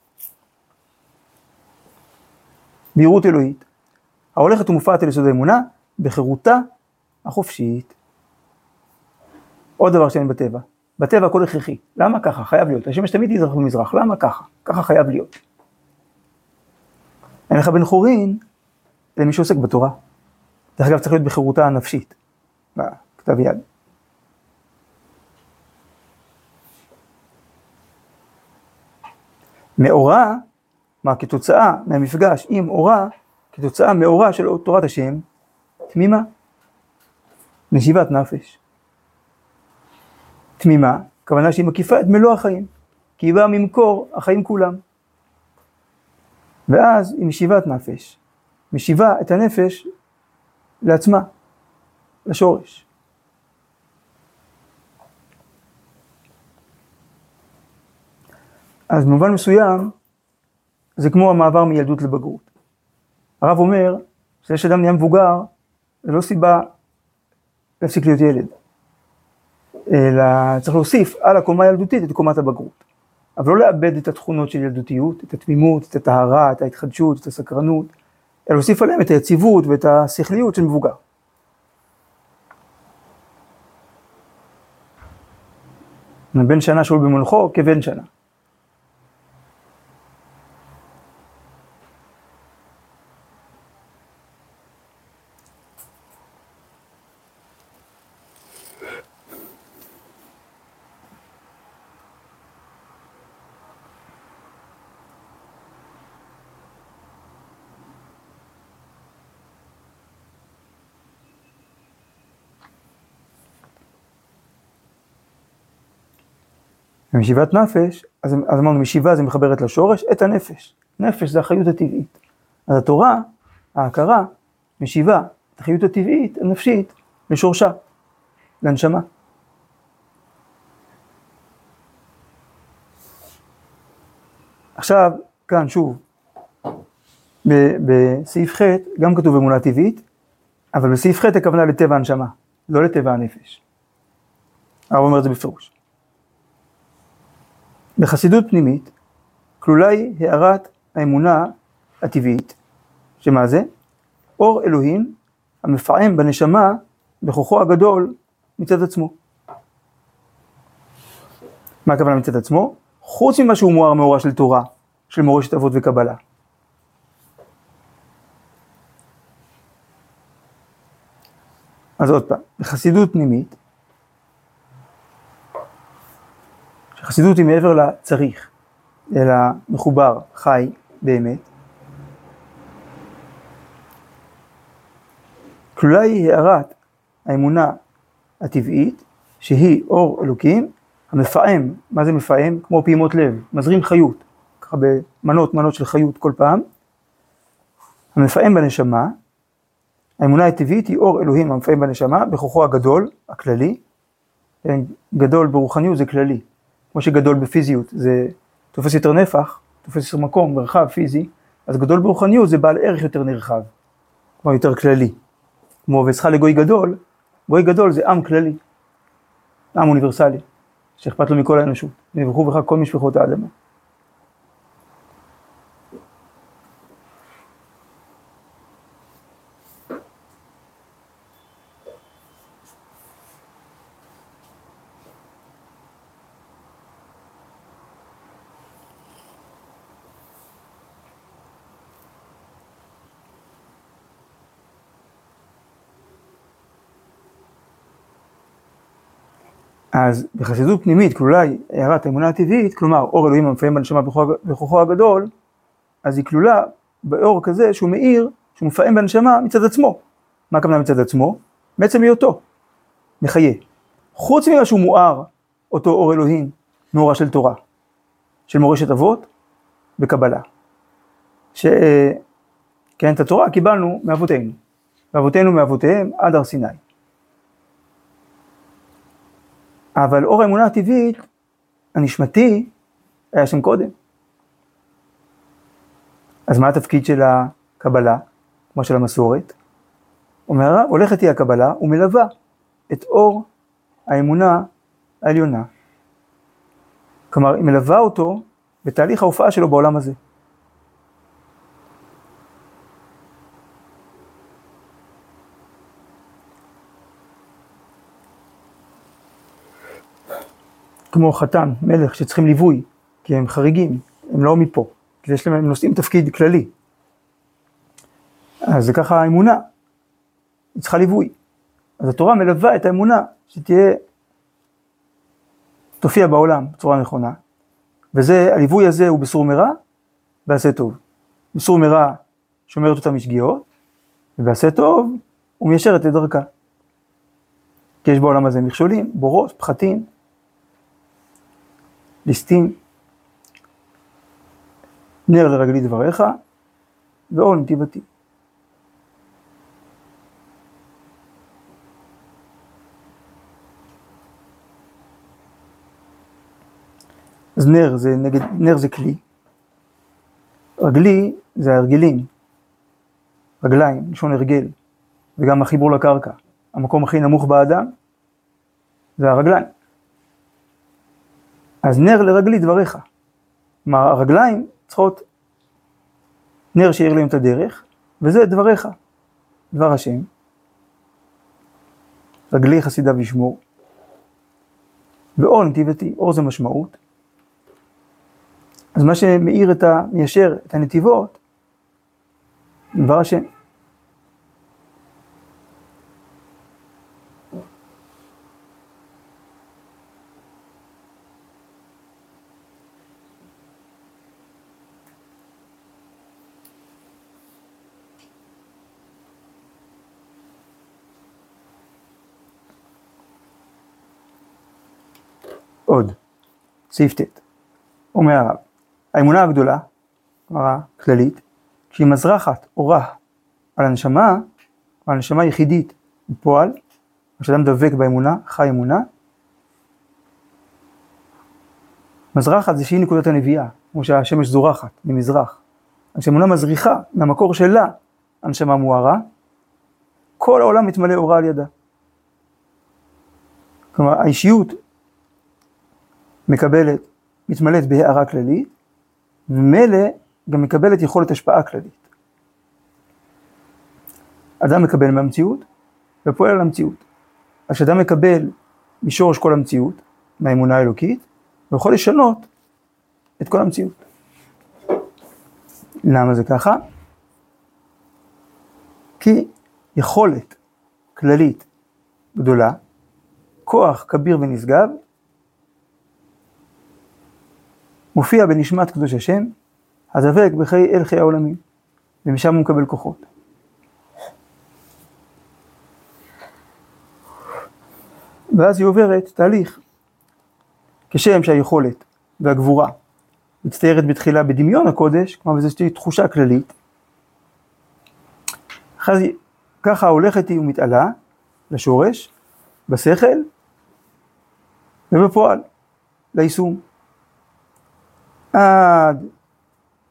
בהירות אלוהית. ההולכת ומופעת אל יסוד האמונה בחירותה החופשית. עוד דבר שאין בטבע, בטבע הכל הכרחי. למה ככה? חייב להיות. השמש תמיד יזרח במזרח, למה ככה? ככה חייב להיות. אין לך בן חורין למי שעוסק בתורה. דרך אגב צריך להיות בחירותה הנפשית, בכתב יד. מאורע, מה כתוצאה מהמפגש עם אורה, כתוצאה מאורע של תורת השם, תמימה, נשיבת נפש. תמימה, הכוונה שהיא מקיפה את מלוא החיים, כי היא באה ממקור החיים כולם. ואז היא משיבת נפש, משיבה את הנפש לעצמה, לשורש. אז במובן מסוים, זה כמו המעבר מילדות לבגרות. הרב אומר, שזה שאדם נהיה מבוגר, זה לא סיבה להפסיק להיות ילד. אלא צריך להוסיף על הקומה הילדותית את קומת הבגרות. אבל לא לאבד את התכונות של ילדותיות, את התמימות, את הטהרה, את ההתחדשות, את הסקרנות, אלא להוסיף עליהם את היציבות ואת השכליות של מבוגר. בן שנה שול במונחו כבן שנה. ומשיבת נפש, אז, אז אמרנו משיבה זה מחברת לשורש, את הנפש. נפש זה החיות הטבעית. אז התורה, ההכרה, משיבה את החיות הטבעית, הנפשית, לשורשה, לנשמה. עכשיו, כאן שוב, בסעיף ח' גם כתוב אמונה טבעית, אבל בסעיף ח' הכוונה לטבע הנשמה, לא לטבע הנפש. הרב אומר את זה בפירוש. בחסידות פנימית, כלולה היא הארת האמונה הטבעית, שמה זה? אור אלוהים המפעם בנשמה בכוחו הגדול מצד עצמו. מה הכוונה מצד עצמו? חוץ ממה שהוא מואר מאורה של תורה, של מורשת אבות וקבלה. אז עוד פעם, בחסידות פנימית, שחסידות היא מעבר לצריך, אלא מחובר, חי, באמת, כלולה היא הארת האמונה הטבעית, שהיא אור אלוקים, המפעם, מה זה מפעם? כמו פעימות לב, מזרים חיות, ככה במנות מנות של חיות כל פעם, המפעם בנשמה, האמונה הטבעית היא אור אלוהים המפעם בנשמה, בכוחו הגדול, הכללי, כן, גדול ברוחניות זה כללי, כמו שגדול בפיזיות זה תופס יותר נפח, תופס יותר מקום, מרחב פיזי, אז גדול ברוחניות זה בעל ערך יותר נרחב, כלומר יותר כללי. כמו וצריכה לגוי גדול, גוי גדול זה עם כללי, עם אוניברסלי, שאכפת לו מכל האנושות, ויברכו בך כל משפחות האדמה. אז בחסידות פנימית כלולה הערת האמונה הטבעית, כלומר אור אלוהים המפעם בנשמה בכוחו הגדול, אז היא כלולה באור כזה שהוא מאיר, שהוא מפעם בנשמה מצד עצמו. מה הכוונה מצד עצמו? בעצם היותו, מחיה. חוץ ממה שהוא מואר, אותו אור אלוהים, מאורה של תורה, של מורשת אבות וקבלה. שכן את התורה קיבלנו מאבותינו, מאבותינו מאבותיהם עד הר סיני. אבל אור האמונה הטבעית, הנשמתי, היה שם קודם. אז מה התפקיד של הקבלה, כמו של המסורת? אומר, הולכת היא הקבלה ומלווה את אור האמונה העליונה. כלומר, היא מלווה אותו בתהליך ההופעה שלו בעולם הזה. כמו חתן, מלך, שצריכים ליווי, כי הם חריגים, הם לא מפה, כי יש להם, הם נושאים תפקיד כללי. אז זה ככה האמונה, היא צריכה ליווי. אז התורה מלווה את האמונה, שתהיה, תופיע בעולם בצורה נכונה, וזה, הליווי הזה הוא בסור מרע, ועשה טוב. בסור מרע שומרת אותה משגיאות, ובעשה טוב, הוא מיישרת את דרכה. כי יש בעולם הזה מכשולים, בורות, פחתים, ליסטים, נר לרגלי דבריך, ואור לנתיבתי. אז נר זה נגד, נר זה כלי, רגלי זה ההרגלים, רגליים, לשון הרגל, וגם החיבור לקרקע. המקום הכי נמוך באדם זה הרגליים. אז נר לרגלי דבריך. כלומר, הרגליים צריכות נר שיאיר להם את הדרך, וזה דבריך, דבר השם. רגלי חסידה וישמור. ואור נתיבתי, אור זה משמעות. אז מה שמאיר את ה... מיישר את הנתיבות, דבר השם. עוד, סעיף ט', אומר הרב, האמונה הגדולה, כלומר הכללית, כשהיא מזרחת אורה על הנשמה, על הנשמה יחידית בפועל, כשאדם דבק באמונה, חי אמונה, מזרחת זה שהיא נקודת הנביאה, כמו שהשמש זורחת ממזרח. כשאמונה מזריחה מהמקור שלה הנשמה מוארה, כל העולם מתמלא אורה על ידה. כלומר, האישיות מקבלת, מתמלאת בהערה כללית, וממילא גם מקבלת יכולת השפעה כללית. אדם מקבל מהמציאות ופועל על המציאות. אז כשאדם מקבל משורש כל המציאות, מהאמונה האלוקית, הוא יכול לשנות את כל המציאות. למה זה ככה? כי יכולת כללית גדולה, כוח כביר ונשגב, מופיע בנשמת קדוש השם, הדבק בחיי אל חיי העולמים, ומשם הוא מקבל כוחות. ואז היא עוברת תהליך, כשם שהיכולת והגבורה מצטיירת בתחילה בדמיון הקודש, כלומר וזו תחושה כללית, אחרי ככה הולכת היא ומתעלה לשורש, בשכל ובפועל, ליישום. עד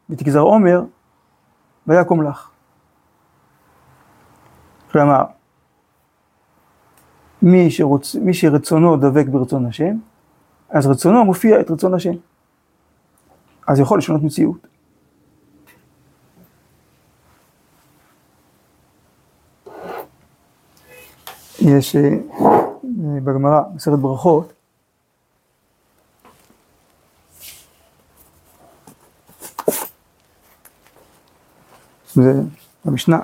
ותגזר עומר ויקום לך. כלומר, מי, שרוצ... מי שרצונו דבק ברצון השם, אז רצונו מופיע את רצון השם. אז יכול לשנות מציאות. יש אה, בגמרא, בסרט ברכות, זה במשנה.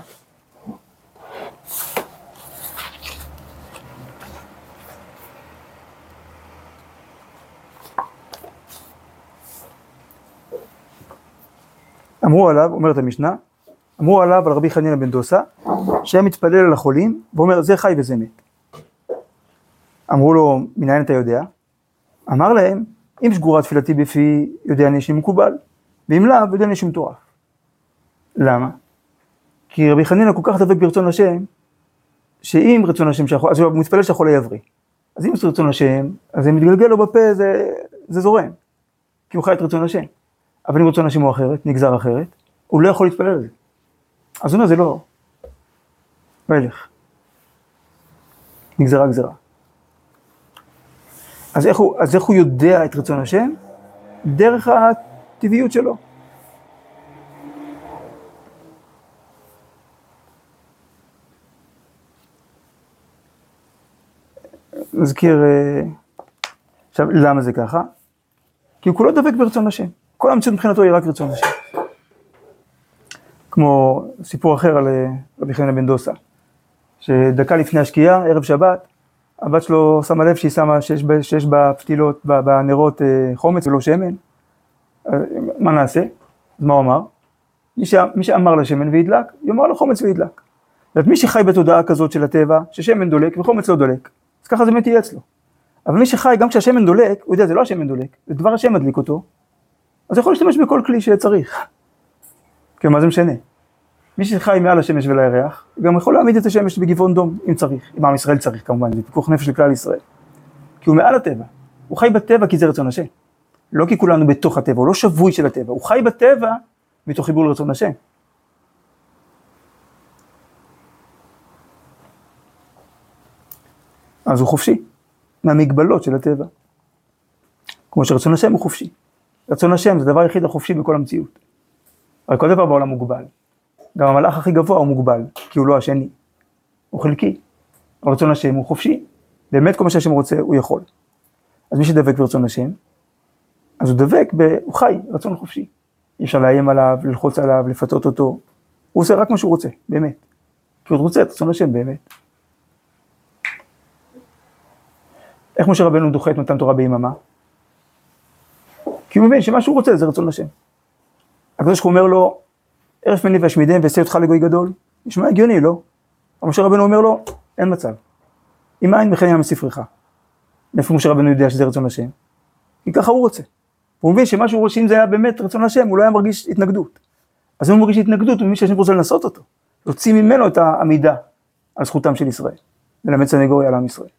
אמרו עליו, אומרת המשנה, אמרו עליו על רבי חנינא בן דוסה, שהיה מתפלל על החולים, ואומר זה חי וזה מת. אמרו לו, מנין אתה יודע? אמר להם, אם שגורה תפילתי בפי, יודע אני שמקובל, ואם לאו, יודע אני שמטורף. למה? כי רבי חנינא כל כך דבק ברצון השם, שאם רצון השם שהחול, אז הוא מתפלל שהחולה יבריא. אז אם זה רצון השם, אז זה מתגלגל לו בפה, זה, זה זורם. כי הוא חי את רצון השם. אבל אם רצון השם הוא אחרת, נגזר אחרת, הוא לא יכול להתפלל על זה. אז הוא אומר, זה לא, לא ילך. נגזרה גזרה. אז איך, הוא, אז איך הוא יודע את רצון השם? דרך הטבעיות שלו. נזכיר, אה, עכשיו, למה זה ככה? כי הוא כולו דבק ברצון השם. כל המציאות מבחינתו היא רק רצון השם. כמו סיפור אחר על אה, רבי חנין בן דוסה, שדקה לפני השקיעה, ערב שבת, הבת שלו שמה לב שהיא שמה, שיש, שיש בפתילות, בנרות אה, חומץ ולא שמן. מה נעשה? אז מה הוא אמר? מי, ש... מי שאמר לשמן וידלק, יאמר לו חומץ וידלק. זאת מי שחי בתודעה כזאת של הטבע, ששמן דולק וחומץ לא דולק, אז ככה זה באמת יהיה אצלו. אבל מי שחי, גם כשהשמן דולק, הוא יודע, זה לא השמן דולק, זה דבר השם מדליק אותו, אז יכול להשתמש בכל כלי שצריך. כי מה זה משנה? מי שחי מעל השמש ולירח, גם יכול להעמיד את השמש בגבעון דום, אם צריך, אם עם ישראל צריך כמובן, זה פיקוח נפש של כלל ישראל. כי הוא מעל הטבע, הוא חי בטבע כי זה רצון השם. לא כי כולנו בתוך הטבע, הוא לא שבוי של הטבע, הוא חי בטבע מתוך חיבור לרצון השם. אז הוא חופשי, מהמגבלות של הטבע. כמו שרצון השם הוא חופשי. רצון השם זה הדבר היחיד החופשי בכל המציאות. הרי כל דבר בעולם מוגבל. גם המלאך הכי גבוה הוא מוגבל, כי הוא לא השני. הוא חלקי. רצון השם הוא חופשי. באמת כל מה שהשם רוצה הוא יכול. אז מי שדבק ברצון השם, אז הוא דבק, ב... הוא חי, רצון חופשי. אי אפשר לאיים עליו, ללחוץ עליו, לפתות אותו. הוא עושה רק מה שהוא רוצה, באמת. כי הוא רוצה את רצון השם באמת. איך משה רבנו דוחה את מתן תורה ביממה? כי הוא מבין שמה שהוא רוצה זה רצון השם. הקדוש ברוך הוא אומר לו, ערף מני ואשמידם ואעשה אותך לגוי גדול. נשמע הגיוני, לא? אבל משה רבנו אומר לו, אין מצב. אם אין וכן ים מספרך. מאיפה משה רבנו יודע שזה רצון השם? כי ככה הוא רוצה. הוא מבין שמה שהוא רוצה, אם זה היה באמת רצון השם, הוא לא היה מרגיש התנגדות. אז אם הוא מרגיש התנגדות, הוא מבין שהשם רוצה לנסות אותו. להוציא ממנו את העמידה על זכותם של ישראל. ללמד סנגוריה על עם ישראל.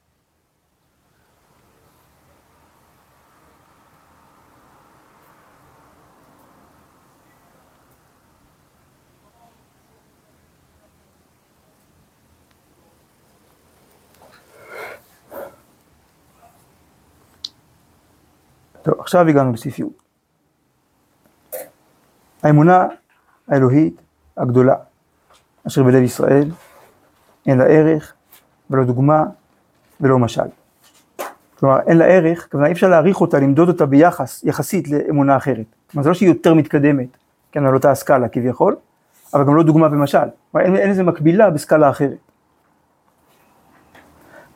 טוב, עכשיו הגענו לסעיף י'. האמונה האלוהית הגדולה, אשר בלב ישראל, אין לה ערך ולא דוגמה ולא משל. כלומר, אין לה ערך, כלומר אי אפשר להעריך אותה, למדוד אותה ביחס, יחסית לאמונה אחרת. כלומר, זה לא שהיא יותר מתקדמת, כן, על אותה הסקאלה כביכול, אבל גם לא דוגמה ומשל. כלומר, אין, אין לזה מקבילה בסקאלה אחרת.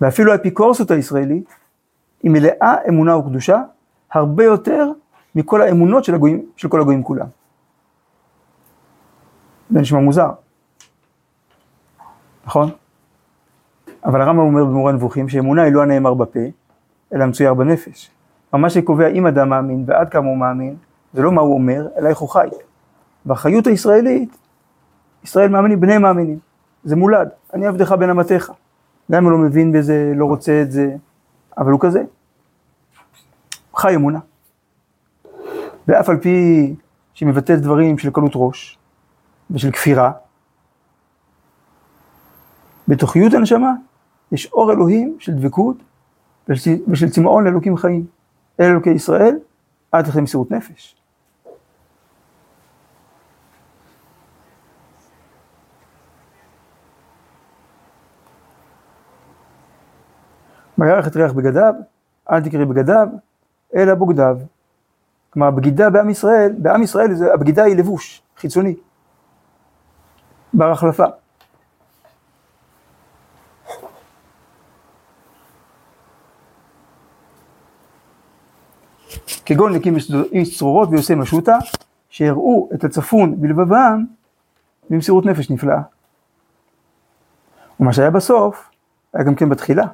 ואפילו האפיקורסות הישראלית היא מלאה אמונה וקדושה, הרבה יותר מכל האמונות של, הגויים, של כל הגויים כולם. זה נשמע מוזר, נכון? אבל הרמב"ם אומר במורה נבוכים שאמונה היא לא הנאמר בפה, אלא המצויר בנפש. מה שקובע אם אדם מאמין ועד כמה הוא מאמין, זה לא מה הוא אומר, אלא איך הוא חי. והחיות הישראלית, ישראל מאמינים, בני מאמינים. זה מולד, אני עבדך בין אמתיך. גם אם הוא לא מבין בזה, לא רוצה את זה, אבל הוא כזה. חי אמונה. ואף על פי שהיא מבטאת דברים של קלות ראש ושל כפירה, בתוכיות הנשמה יש אור אלוהים של דבקות ושל צמאון לאלוקים חיים. אל אלוקי ישראל, עד לכדי מסירות נפש. וירח את ריח בגדיו, אל תקראי בגדיו, אלא בוגדיו. כלומר, בגידה בעם ישראל, בעם ישראל הבגידה היא לבוש, חיצוני, בר החלפה. כגון נקים איש צרורות ויוסי משוטה, שהראו את הצפון בלבבם במסירות נפש נפלאה. ומה שהיה בסוף, היה גם כן בתחילה.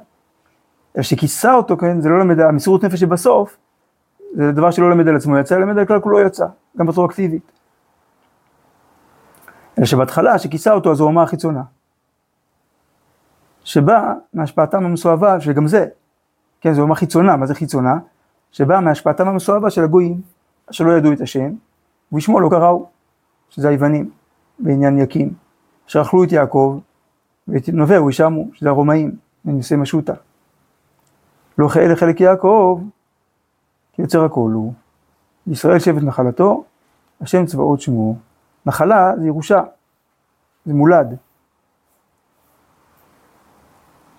אלא שכיסה אותו, כן, זה לא למד, המסירות נפש שבסוף, זה דבר שלא למד על עצמו יצא, למד על כלל כולו יצא, גם בצורה אקטיבית. אלא שבהתחלה, שכיסה אותו, אז הוא אומה החיצונה. שבא מהשפעתם המסואבה, שגם זה, כן, זו אומה חיצונה, מה זה חיצונה? שבאה מהשפעתם המסואבה של הגויים, שלא ידעו את השם, ובשמו לא קראו, שזה היוונים, בעניין יקים, אשר אכלו את יעקב, ואת נובהו ישמו, שזה הרומאים, מנשי משוטה. לא כאלה חלק יעקב, כי יוצר הכל הוא. ישראל שבט נחלתו, השם צבאות שמו. נחלה זה ירושה, זה מולד.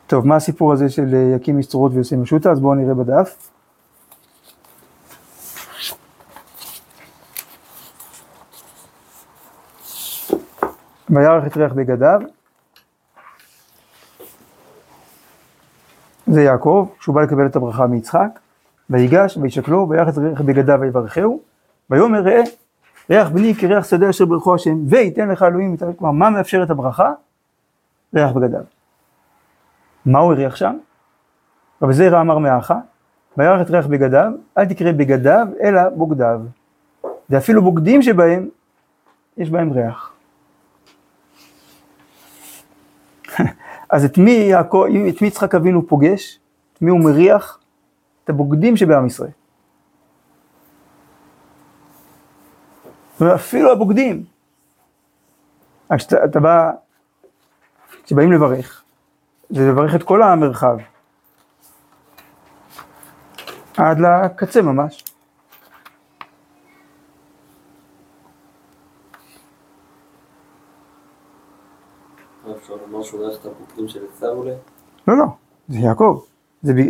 טוב, מה הסיפור הזה של יקים מסצורות ויוצא משוטה? אז בואו נראה בדף. וירח את ריח בגדיו, זה יעקב, שהוא בא לקבל את הברכה מיצחק, ויגש וישקלו, וירח את ריח בגדיו ויברכהו, ויאמר ראה, ריח בני כריח שדה אשר ברכו השם, וייתן לך אלוהים, כלומר, מה מאפשר את הברכה? ריח בגדיו. מה הוא הריח שם? רבי זירא אמר מאחה, וירח את ריח בגדיו, אל תקרא בגדיו, אלא בוגדיו. ואפילו בוגדים שבהם, יש בהם ריח. אז את מי, יעקב, את מי יצחק אבינו פוגש? את מי הוא מריח? את הבוגדים שבעם ישראל. ואפילו הבוגדים. כשאתה בא, כשבאים לברך, זה לברך את כל המרחב. עד לקצה ממש. לא, לא, זה יעקב.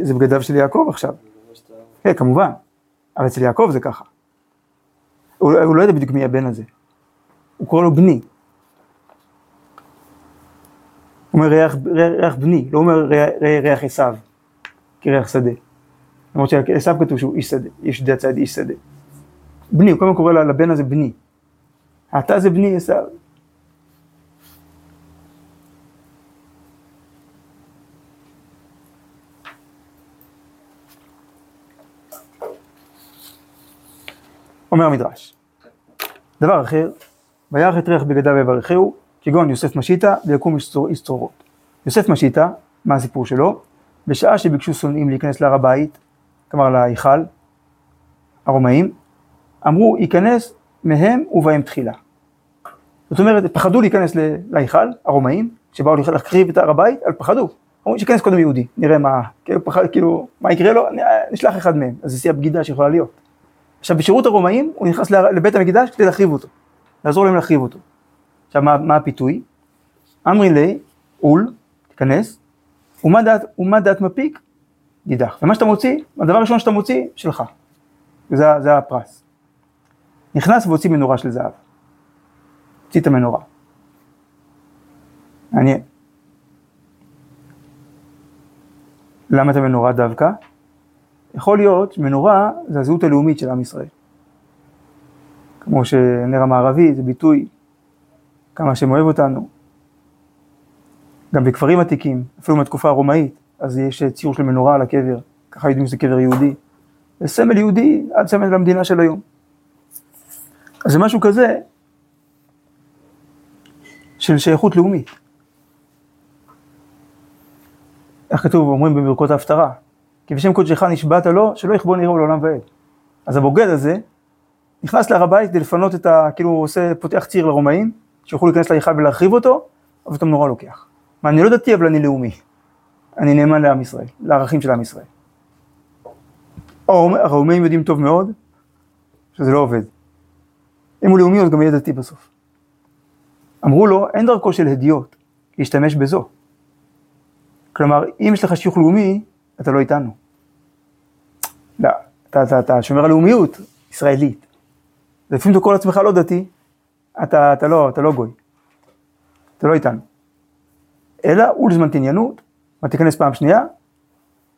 זה בגדיו של יעקב עכשיו. זה מה שאתה... כן, כמובן. אבל אצל יעקב זה ככה. הוא, לא- הוא לא יודע בדיוק מי הבן הזה. הוא קורא לו בני. הוא אומר ריח, ריח, ריח בני, לא אומר ריח, ריח עשיו, כריח שדה. למרות שעשיו כתוב שהוא איש שדה, איש שדה הצד איש שדה. בני, הוא קודם קורא לבן הזה בני. אתה זה בני עשיו. אומר המדרש. דבר אחר, וירח את ריח בגדיו ויברכהו, כגון יוסף משיטה ויקום איש. יוסף משיטה, מה הסיפור שלו? בשעה שביקשו שונאים להיכנס להר הבית, כלומר להיכל, הרומאים, אמרו ייכנס מהם ובהם תחילה. זאת אומרת, פחדו להיכנס להיכל, הרומאים, שבאו להקריב את הר הבית, אבל פחדו. אמרו שייכנס קודם יהודי, נראה מה, כאילו, פחד, כאילו, מה יקרה לו, נשלח אחד מהם. אז זה שיא הבגידה שיכולה להיות. עכשיו בשירות הרומאים הוא נכנס לבית המקדש כדי להחריב אותו. לעזור להם להחריב אותו. עכשיו, מה, מה הפיתוי? אמרי לי, אול, תיכנס, ומה דעת, ומה דעת מפיק? גידח. ומה שאתה מוציא, הדבר הראשון שאתה מוציא, שלך. זה, זה הפרס. נכנס והוציא מנורה של זהב. הוציא את המנורה. מעניין. למה את המנורה דווקא? יכול להיות שמנורה זה הזהות הלאומית של עם ישראל. כמו שנר המערבי זה ביטוי כמה השם אוהב אותנו. גם בכפרים עתיקים, אפילו מהתקופה הרומאית, אז יש ציור של מנורה על הקבר, ככה יודעים שזה קבר יהודי. זה סמל יהודי עד סמל למדינה של היום. אז זה משהו כזה של שייכות לאומית. איך כתוב, אומרים בברכות ההפטרה, כי בשם קודשך נשבעת לו, שלא יכבון יראו לעולם ועד. אז הבוגד הזה נכנס להר הבית כדי לפנות את ה... כאילו הוא עושה, פותח ציר לרומאים, שיוכלו להיכנס להיכל ולהרחיב אותו, אבל את המנורה לוקח. מה, אני לא דתי אבל אני לאומי. אני נאמן לעם ישראל, לערכים של עם ישראל. הרומאים יודעים טוב מאוד שזה לא עובד. אם הוא לאומי, אז גם יהיה דתי בסוף. אמרו לו, אין דרכו של הדיוט להשתמש בזו. כלומר, אם יש לך שיוך לאומי, אתה לא איתנו. לא, אתה, אתה, אתה שומר על לאומיות ישראלית. לפעמים אתה קורא לעצמך לא דתי, אתה, אתה, לא, אתה לא גוי. אתה לא איתנו. אלא הוא לזמן תעניינות, מה תיכנס פעם שנייה,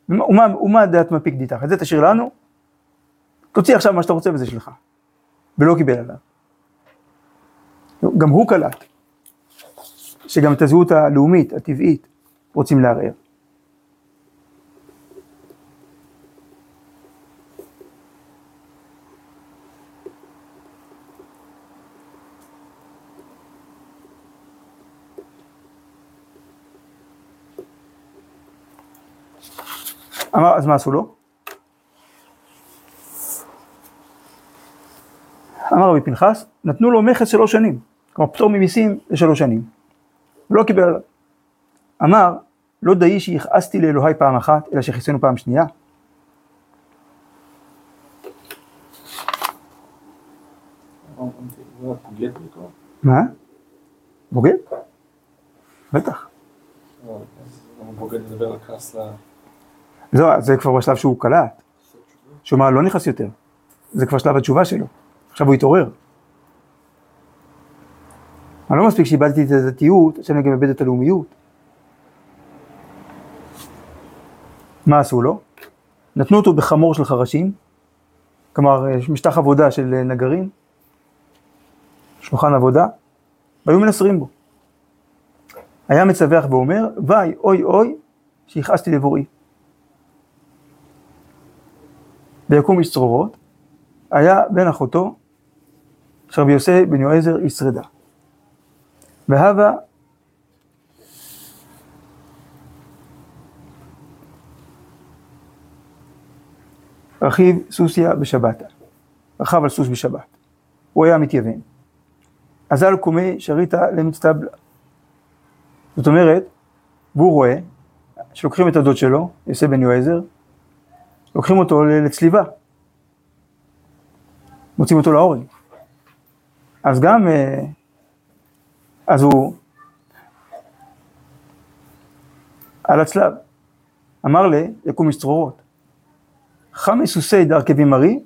ומה, ומה דעת מפיק דיתך, את זה תשאיר לנו, תוציא עכשיו מה שאתה רוצה וזה שלך. ולא קיבל עליו. גם הוא קלט, שגם את הזהות הלאומית, הטבעית, רוצים לערער. אמר, אז מה עשו לו? אמר רבי פנחס, נתנו לו מכס שלוש שנים, כלומר פטור ממיסים לשלוש שנים. לא קיבל עליו. אמר, לא דאי שיכעסתי לאלוהי פעם אחת, אלא שכיסנו פעם שנייה. מה? בוגד? בטח. בוגד מדבר על כעס ל... לא, זה כבר בשלב שהוא קלט. שהוא אמר, לא נכנס יותר. זה כבר שלב התשובה שלו. עכשיו הוא התעורר. אני לא מספיק שאיבדתי את הדתיות, עכשיו אני גם איבד את הלאומיות. מה עשו לו? נתנו אותו בחמור של חרשים, כלומר משטח עבודה של נגרים, שולחן עבודה, והיו מנסרים בו. היה מצווח ואומר, וי אוי אוי שיכעסתי לבוראי. ויקום איש צרורות, היה בן אחותו של רבי יוסי בן יועזר ישרדה. והווה רכיב סוסיה בשבתה, רכב על סוס בשבת, הוא היה מתייוון. אזל קומי שריתא למצטבלה. זאת אומרת, והוא רואה שלוקחים את הדוד שלו, יוסי בן יועזר, לוקחים אותו לצליבה, מוצאים אותו להורג. אז גם, אה, אז הוא על הצלב, אמר לי, יקום משצרורות, חמי סוסי דרכבי מרי,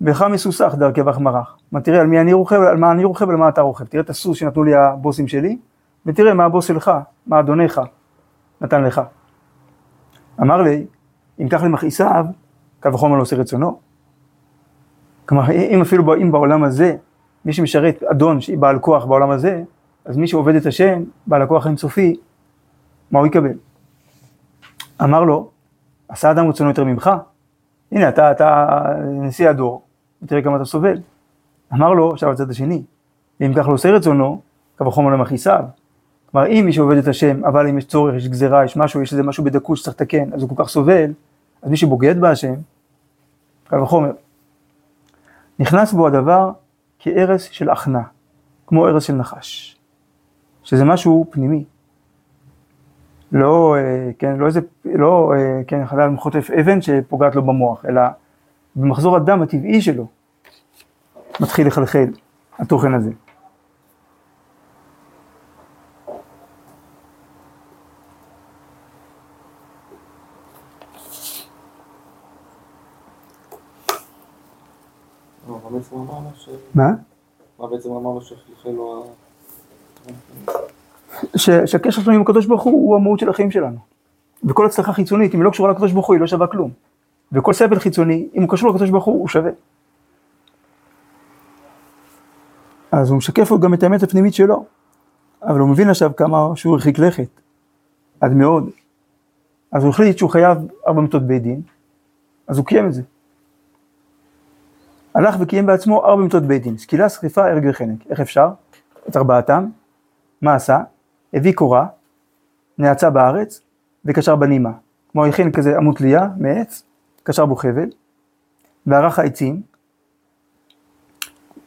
וחמי סוסך דרכבך מרח. מה תראה על מי אני רוכב, על מה אני רוכב ועל מה אתה רוכב. תראה את הסוס שנתנו לי הבוסים שלי, ותראה מה הבוס שלך, מה אדונך נתן לך. אמר לי, אם קח למכעיסיו, קל וחומר לא עושה רצונו. כלומר, אם אפילו אם בעולם הזה, מי שמשרת אדון שהיא בעל כוח בעולם הזה, אז מי שעובד את השם, בעל הכוח האינסופי, מה הוא יקבל? אמר לו, עשה אדם רצונו יותר ממך? הנה, אתה, אתה נשיא הדור, ותראה כמה אתה סובל. אמר לו, עכשיו הצד השני, ואם כך לא עושה רצונו, קו החומר למכעיסיו. כלומר, אם מי שעובד את השם, אבל אם יש צורך, יש גזירה, יש משהו, יש איזה משהו בדקות שצריך לתקן, אז הוא כל כך סובל, אז מי שבוגד בהשם, קל וחומר. נכנס בו הדבר כארס של אחנה, כמו ארס של נחש, שזה משהו פנימי. לא, אה, כן, לא איזה, לא, אה, כן, חלל חוטף אבן שפוגעת לו במוח, אלא במחזור הדם הטבעי שלו מתחיל לחלחל התוכן הזה. מה בעצם אמרנו ש... מה? מה בעצם אמרנו שחלחל לו שהקשר שלנו עם הקדוש ברוך הוא הוא המהות של החיים שלנו. וכל הצלחה חיצונית, אם היא לא קשורה לקדוש ברוך הוא, היא לא שווה כלום. וכל סבל חיצוני, אם הוא קשור לקדוש ברוך הוא, הוא שווה. אז הוא משקף לו גם את האמת הפנימית שלו. אבל הוא מבין עכשיו כמה שהוא הרחיק לכת. עד מאוד. אז הוא החליט שהוא חייב ארבע מיטות בית דין, אז הוא קיים את זה. הלך וקיים בעצמו ארבע מיטות בית דין, סקילה, שריפה, הרג וחנק. איך אפשר? את ארבעתם. מה עשה? הביא קורה, נאצה בארץ, וקשר בנימה. כמו הכין כזה עמוד תלייה מעץ, קשר בו חבל, וערך העצים,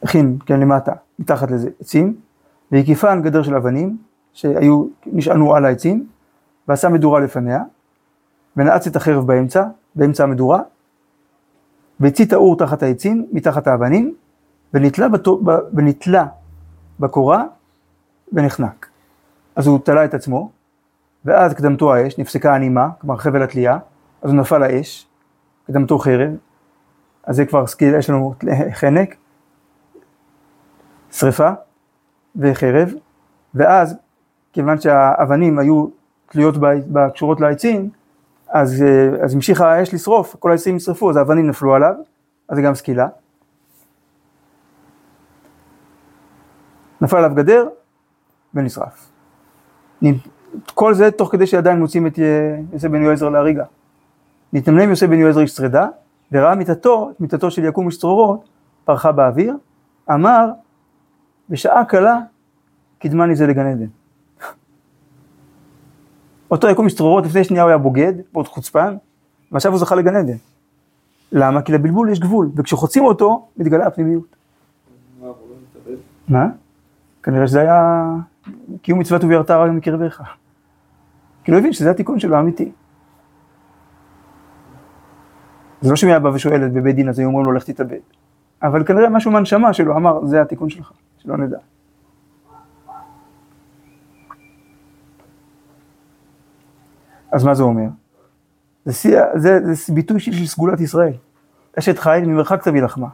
הכין, כן, למטה, מתחת לזה, עצים, והקיפן גדר של אבנים, שהיו, נשענו על העצים, ועשה מדורה לפניה, ונעץ את החרב באמצע, באמצע המדורה, והצית האור תחת העצים, מתחת האבנים, ונתלה, בתו, ב, ונתלה בקורה, ונחנק. אז הוא תלה את עצמו, ואז קדמתו האש, נפסקה הנימה, כלומר חבל התלייה, אז הוא נפל האש, קדמתו חרב, אז זה כבר סקילה, יש לנו חנק, שריפה וחרב, ואז כיוון שהאבנים היו תלויות ב- קשורות לעצים, אז, אה, אז המשיכה האש לשרוף, כל העצים נשרפו, אז האבנים נפלו עליו, אז זה גם סקילה. נפל עליו גדר ונשרף. כל זה תוך כדי שעדיין מוצאים את יוסף בן יועזר להריגה. נתנמנם יוסף בן יועזר איש שרדה, וראה מיתתו, את מיתתו של יקום איש צרורות, פרחה באוויר, אמר, בשעה קלה קדמני זה לגן עדן. אותו יקום איש צרורות, לפני שנייה הוא היה בוגד, מאוד חוצפן, ועכשיו הוא זכה לגן עדן. למה? כי לבלבול יש גבול, וכשחוצים אותו, מתגלה הפנימיות. מה? כנראה שזה היה קיום מצוות וביארת הרע מקרבך. כי לא הבין שזה התיקון שלו האמיתי. זה לא שאם היה בא את בבית דין אז היו אומרים לו לך תתאבד. אבל כנראה משהו מהנשמה שלו אמר זה התיקון שלך, שלא נדע. אז מה זה אומר? זה, שיא- זה, זה ביטוי של, של סגולת ישראל. אשת חיל ממרחק תביא לחמה.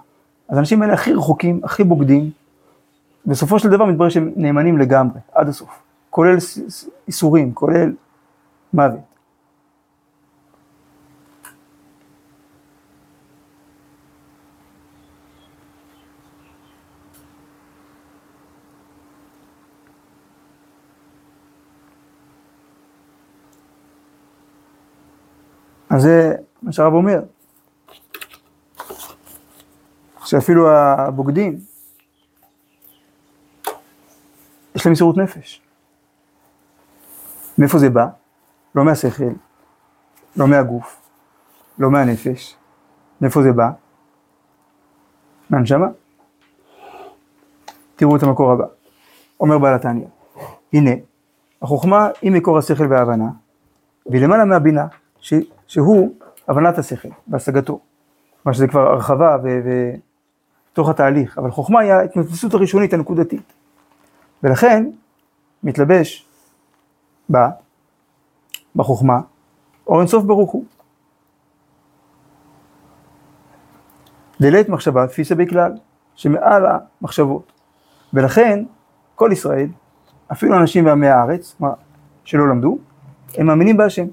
אז האנשים האלה הכי רחוקים, הכי בוגדים, בסופו של דבר מתברר שהם נאמנים לגמרי, עד הסוף. כולל איסורים, כולל מוות. אז זה מה שהרב אומר, שאפילו הבוגדים, יש להם מסירות נפש. מאיפה זה בא? לא מהשכל, לא מהגוף, לא מהנפש. מאיפה זה בא? מהנשמה. תראו את המקור הבא. אומר בעל התניא, הנה, החוכמה היא מקור השכל וההבנה, והיא למעלה מהבינה, ש, שהוא הבנת השכל והשגתו. כלומר שזה כבר הרחבה ותוך התהליך, אבל חוכמה היא ההתמודדות הראשונית הנקודתית. ולכן מתלבש בה, בחוכמה, אור אינסוף ברוך הוא. דלית מחשבה תפיסה בכלל, שמעל המחשבות. ולכן כל ישראל, אפילו אנשים בעמי הארץ, שלא למדו, הם מאמינים בהשם.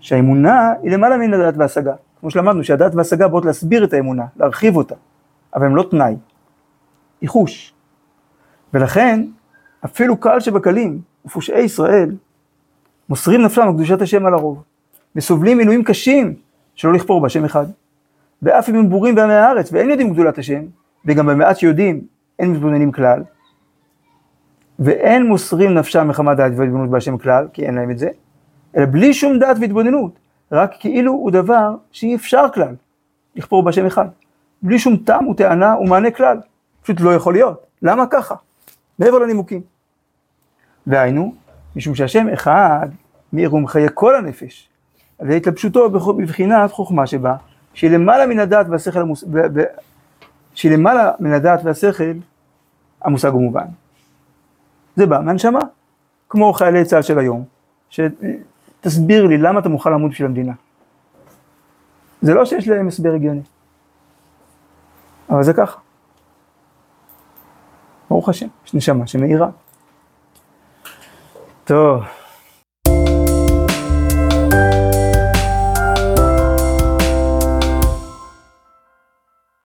שהאמונה היא למעלה מן הדעת והשגה. כמו שלמדנו שהדעת והשגה באות להסביר את האמונה, להרחיב אותה, אבל הם לא תנאי, היא חוש. ולכן, אפילו קהל שבקלים ופושעי ישראל, מוסרים נפשם על קדושת השם על הרוב, וסובלים מינויים קשים שלא לכפור בהשם אחד. ואף אם הם בורים בעמי הארץ ואין יודעים גדולת השם, וגם במעט שיודעים אין מתבוננים כלל, ואין מוסרים נפשם מחמת דעת והתבוננות בהשם כלל, כי אין להם את זה, אלא בלי שום דעת והתבוננות, רק כאילו הוא דבר שאי אפשר כלל לכפור בהשם אחד. בלי שום טעם וטענה ומענה כלל, פשוט לא יכול להיות. למה ככה? מעבר לנימוקים. והיינו, משום שהשם אחד מאיר ומחיה כל הנפש, על ידי התלבשותו בבחינת חוכמה שבה, שהיא למעלה מן הדעת והשכל המוס... ב... ב... שהיא למעלה מן הדעת והשכל המושג ומובן. זה בא מהנשמה, כמו חיילי צה"ל של היום, תסביר לי למה אתה מוכן לעמוד בשביל המדינה. זה לא שיש להם הסבר הגיוני. אבל זה ככה. ברוך השם, יש נשמה שמאירה. טוב.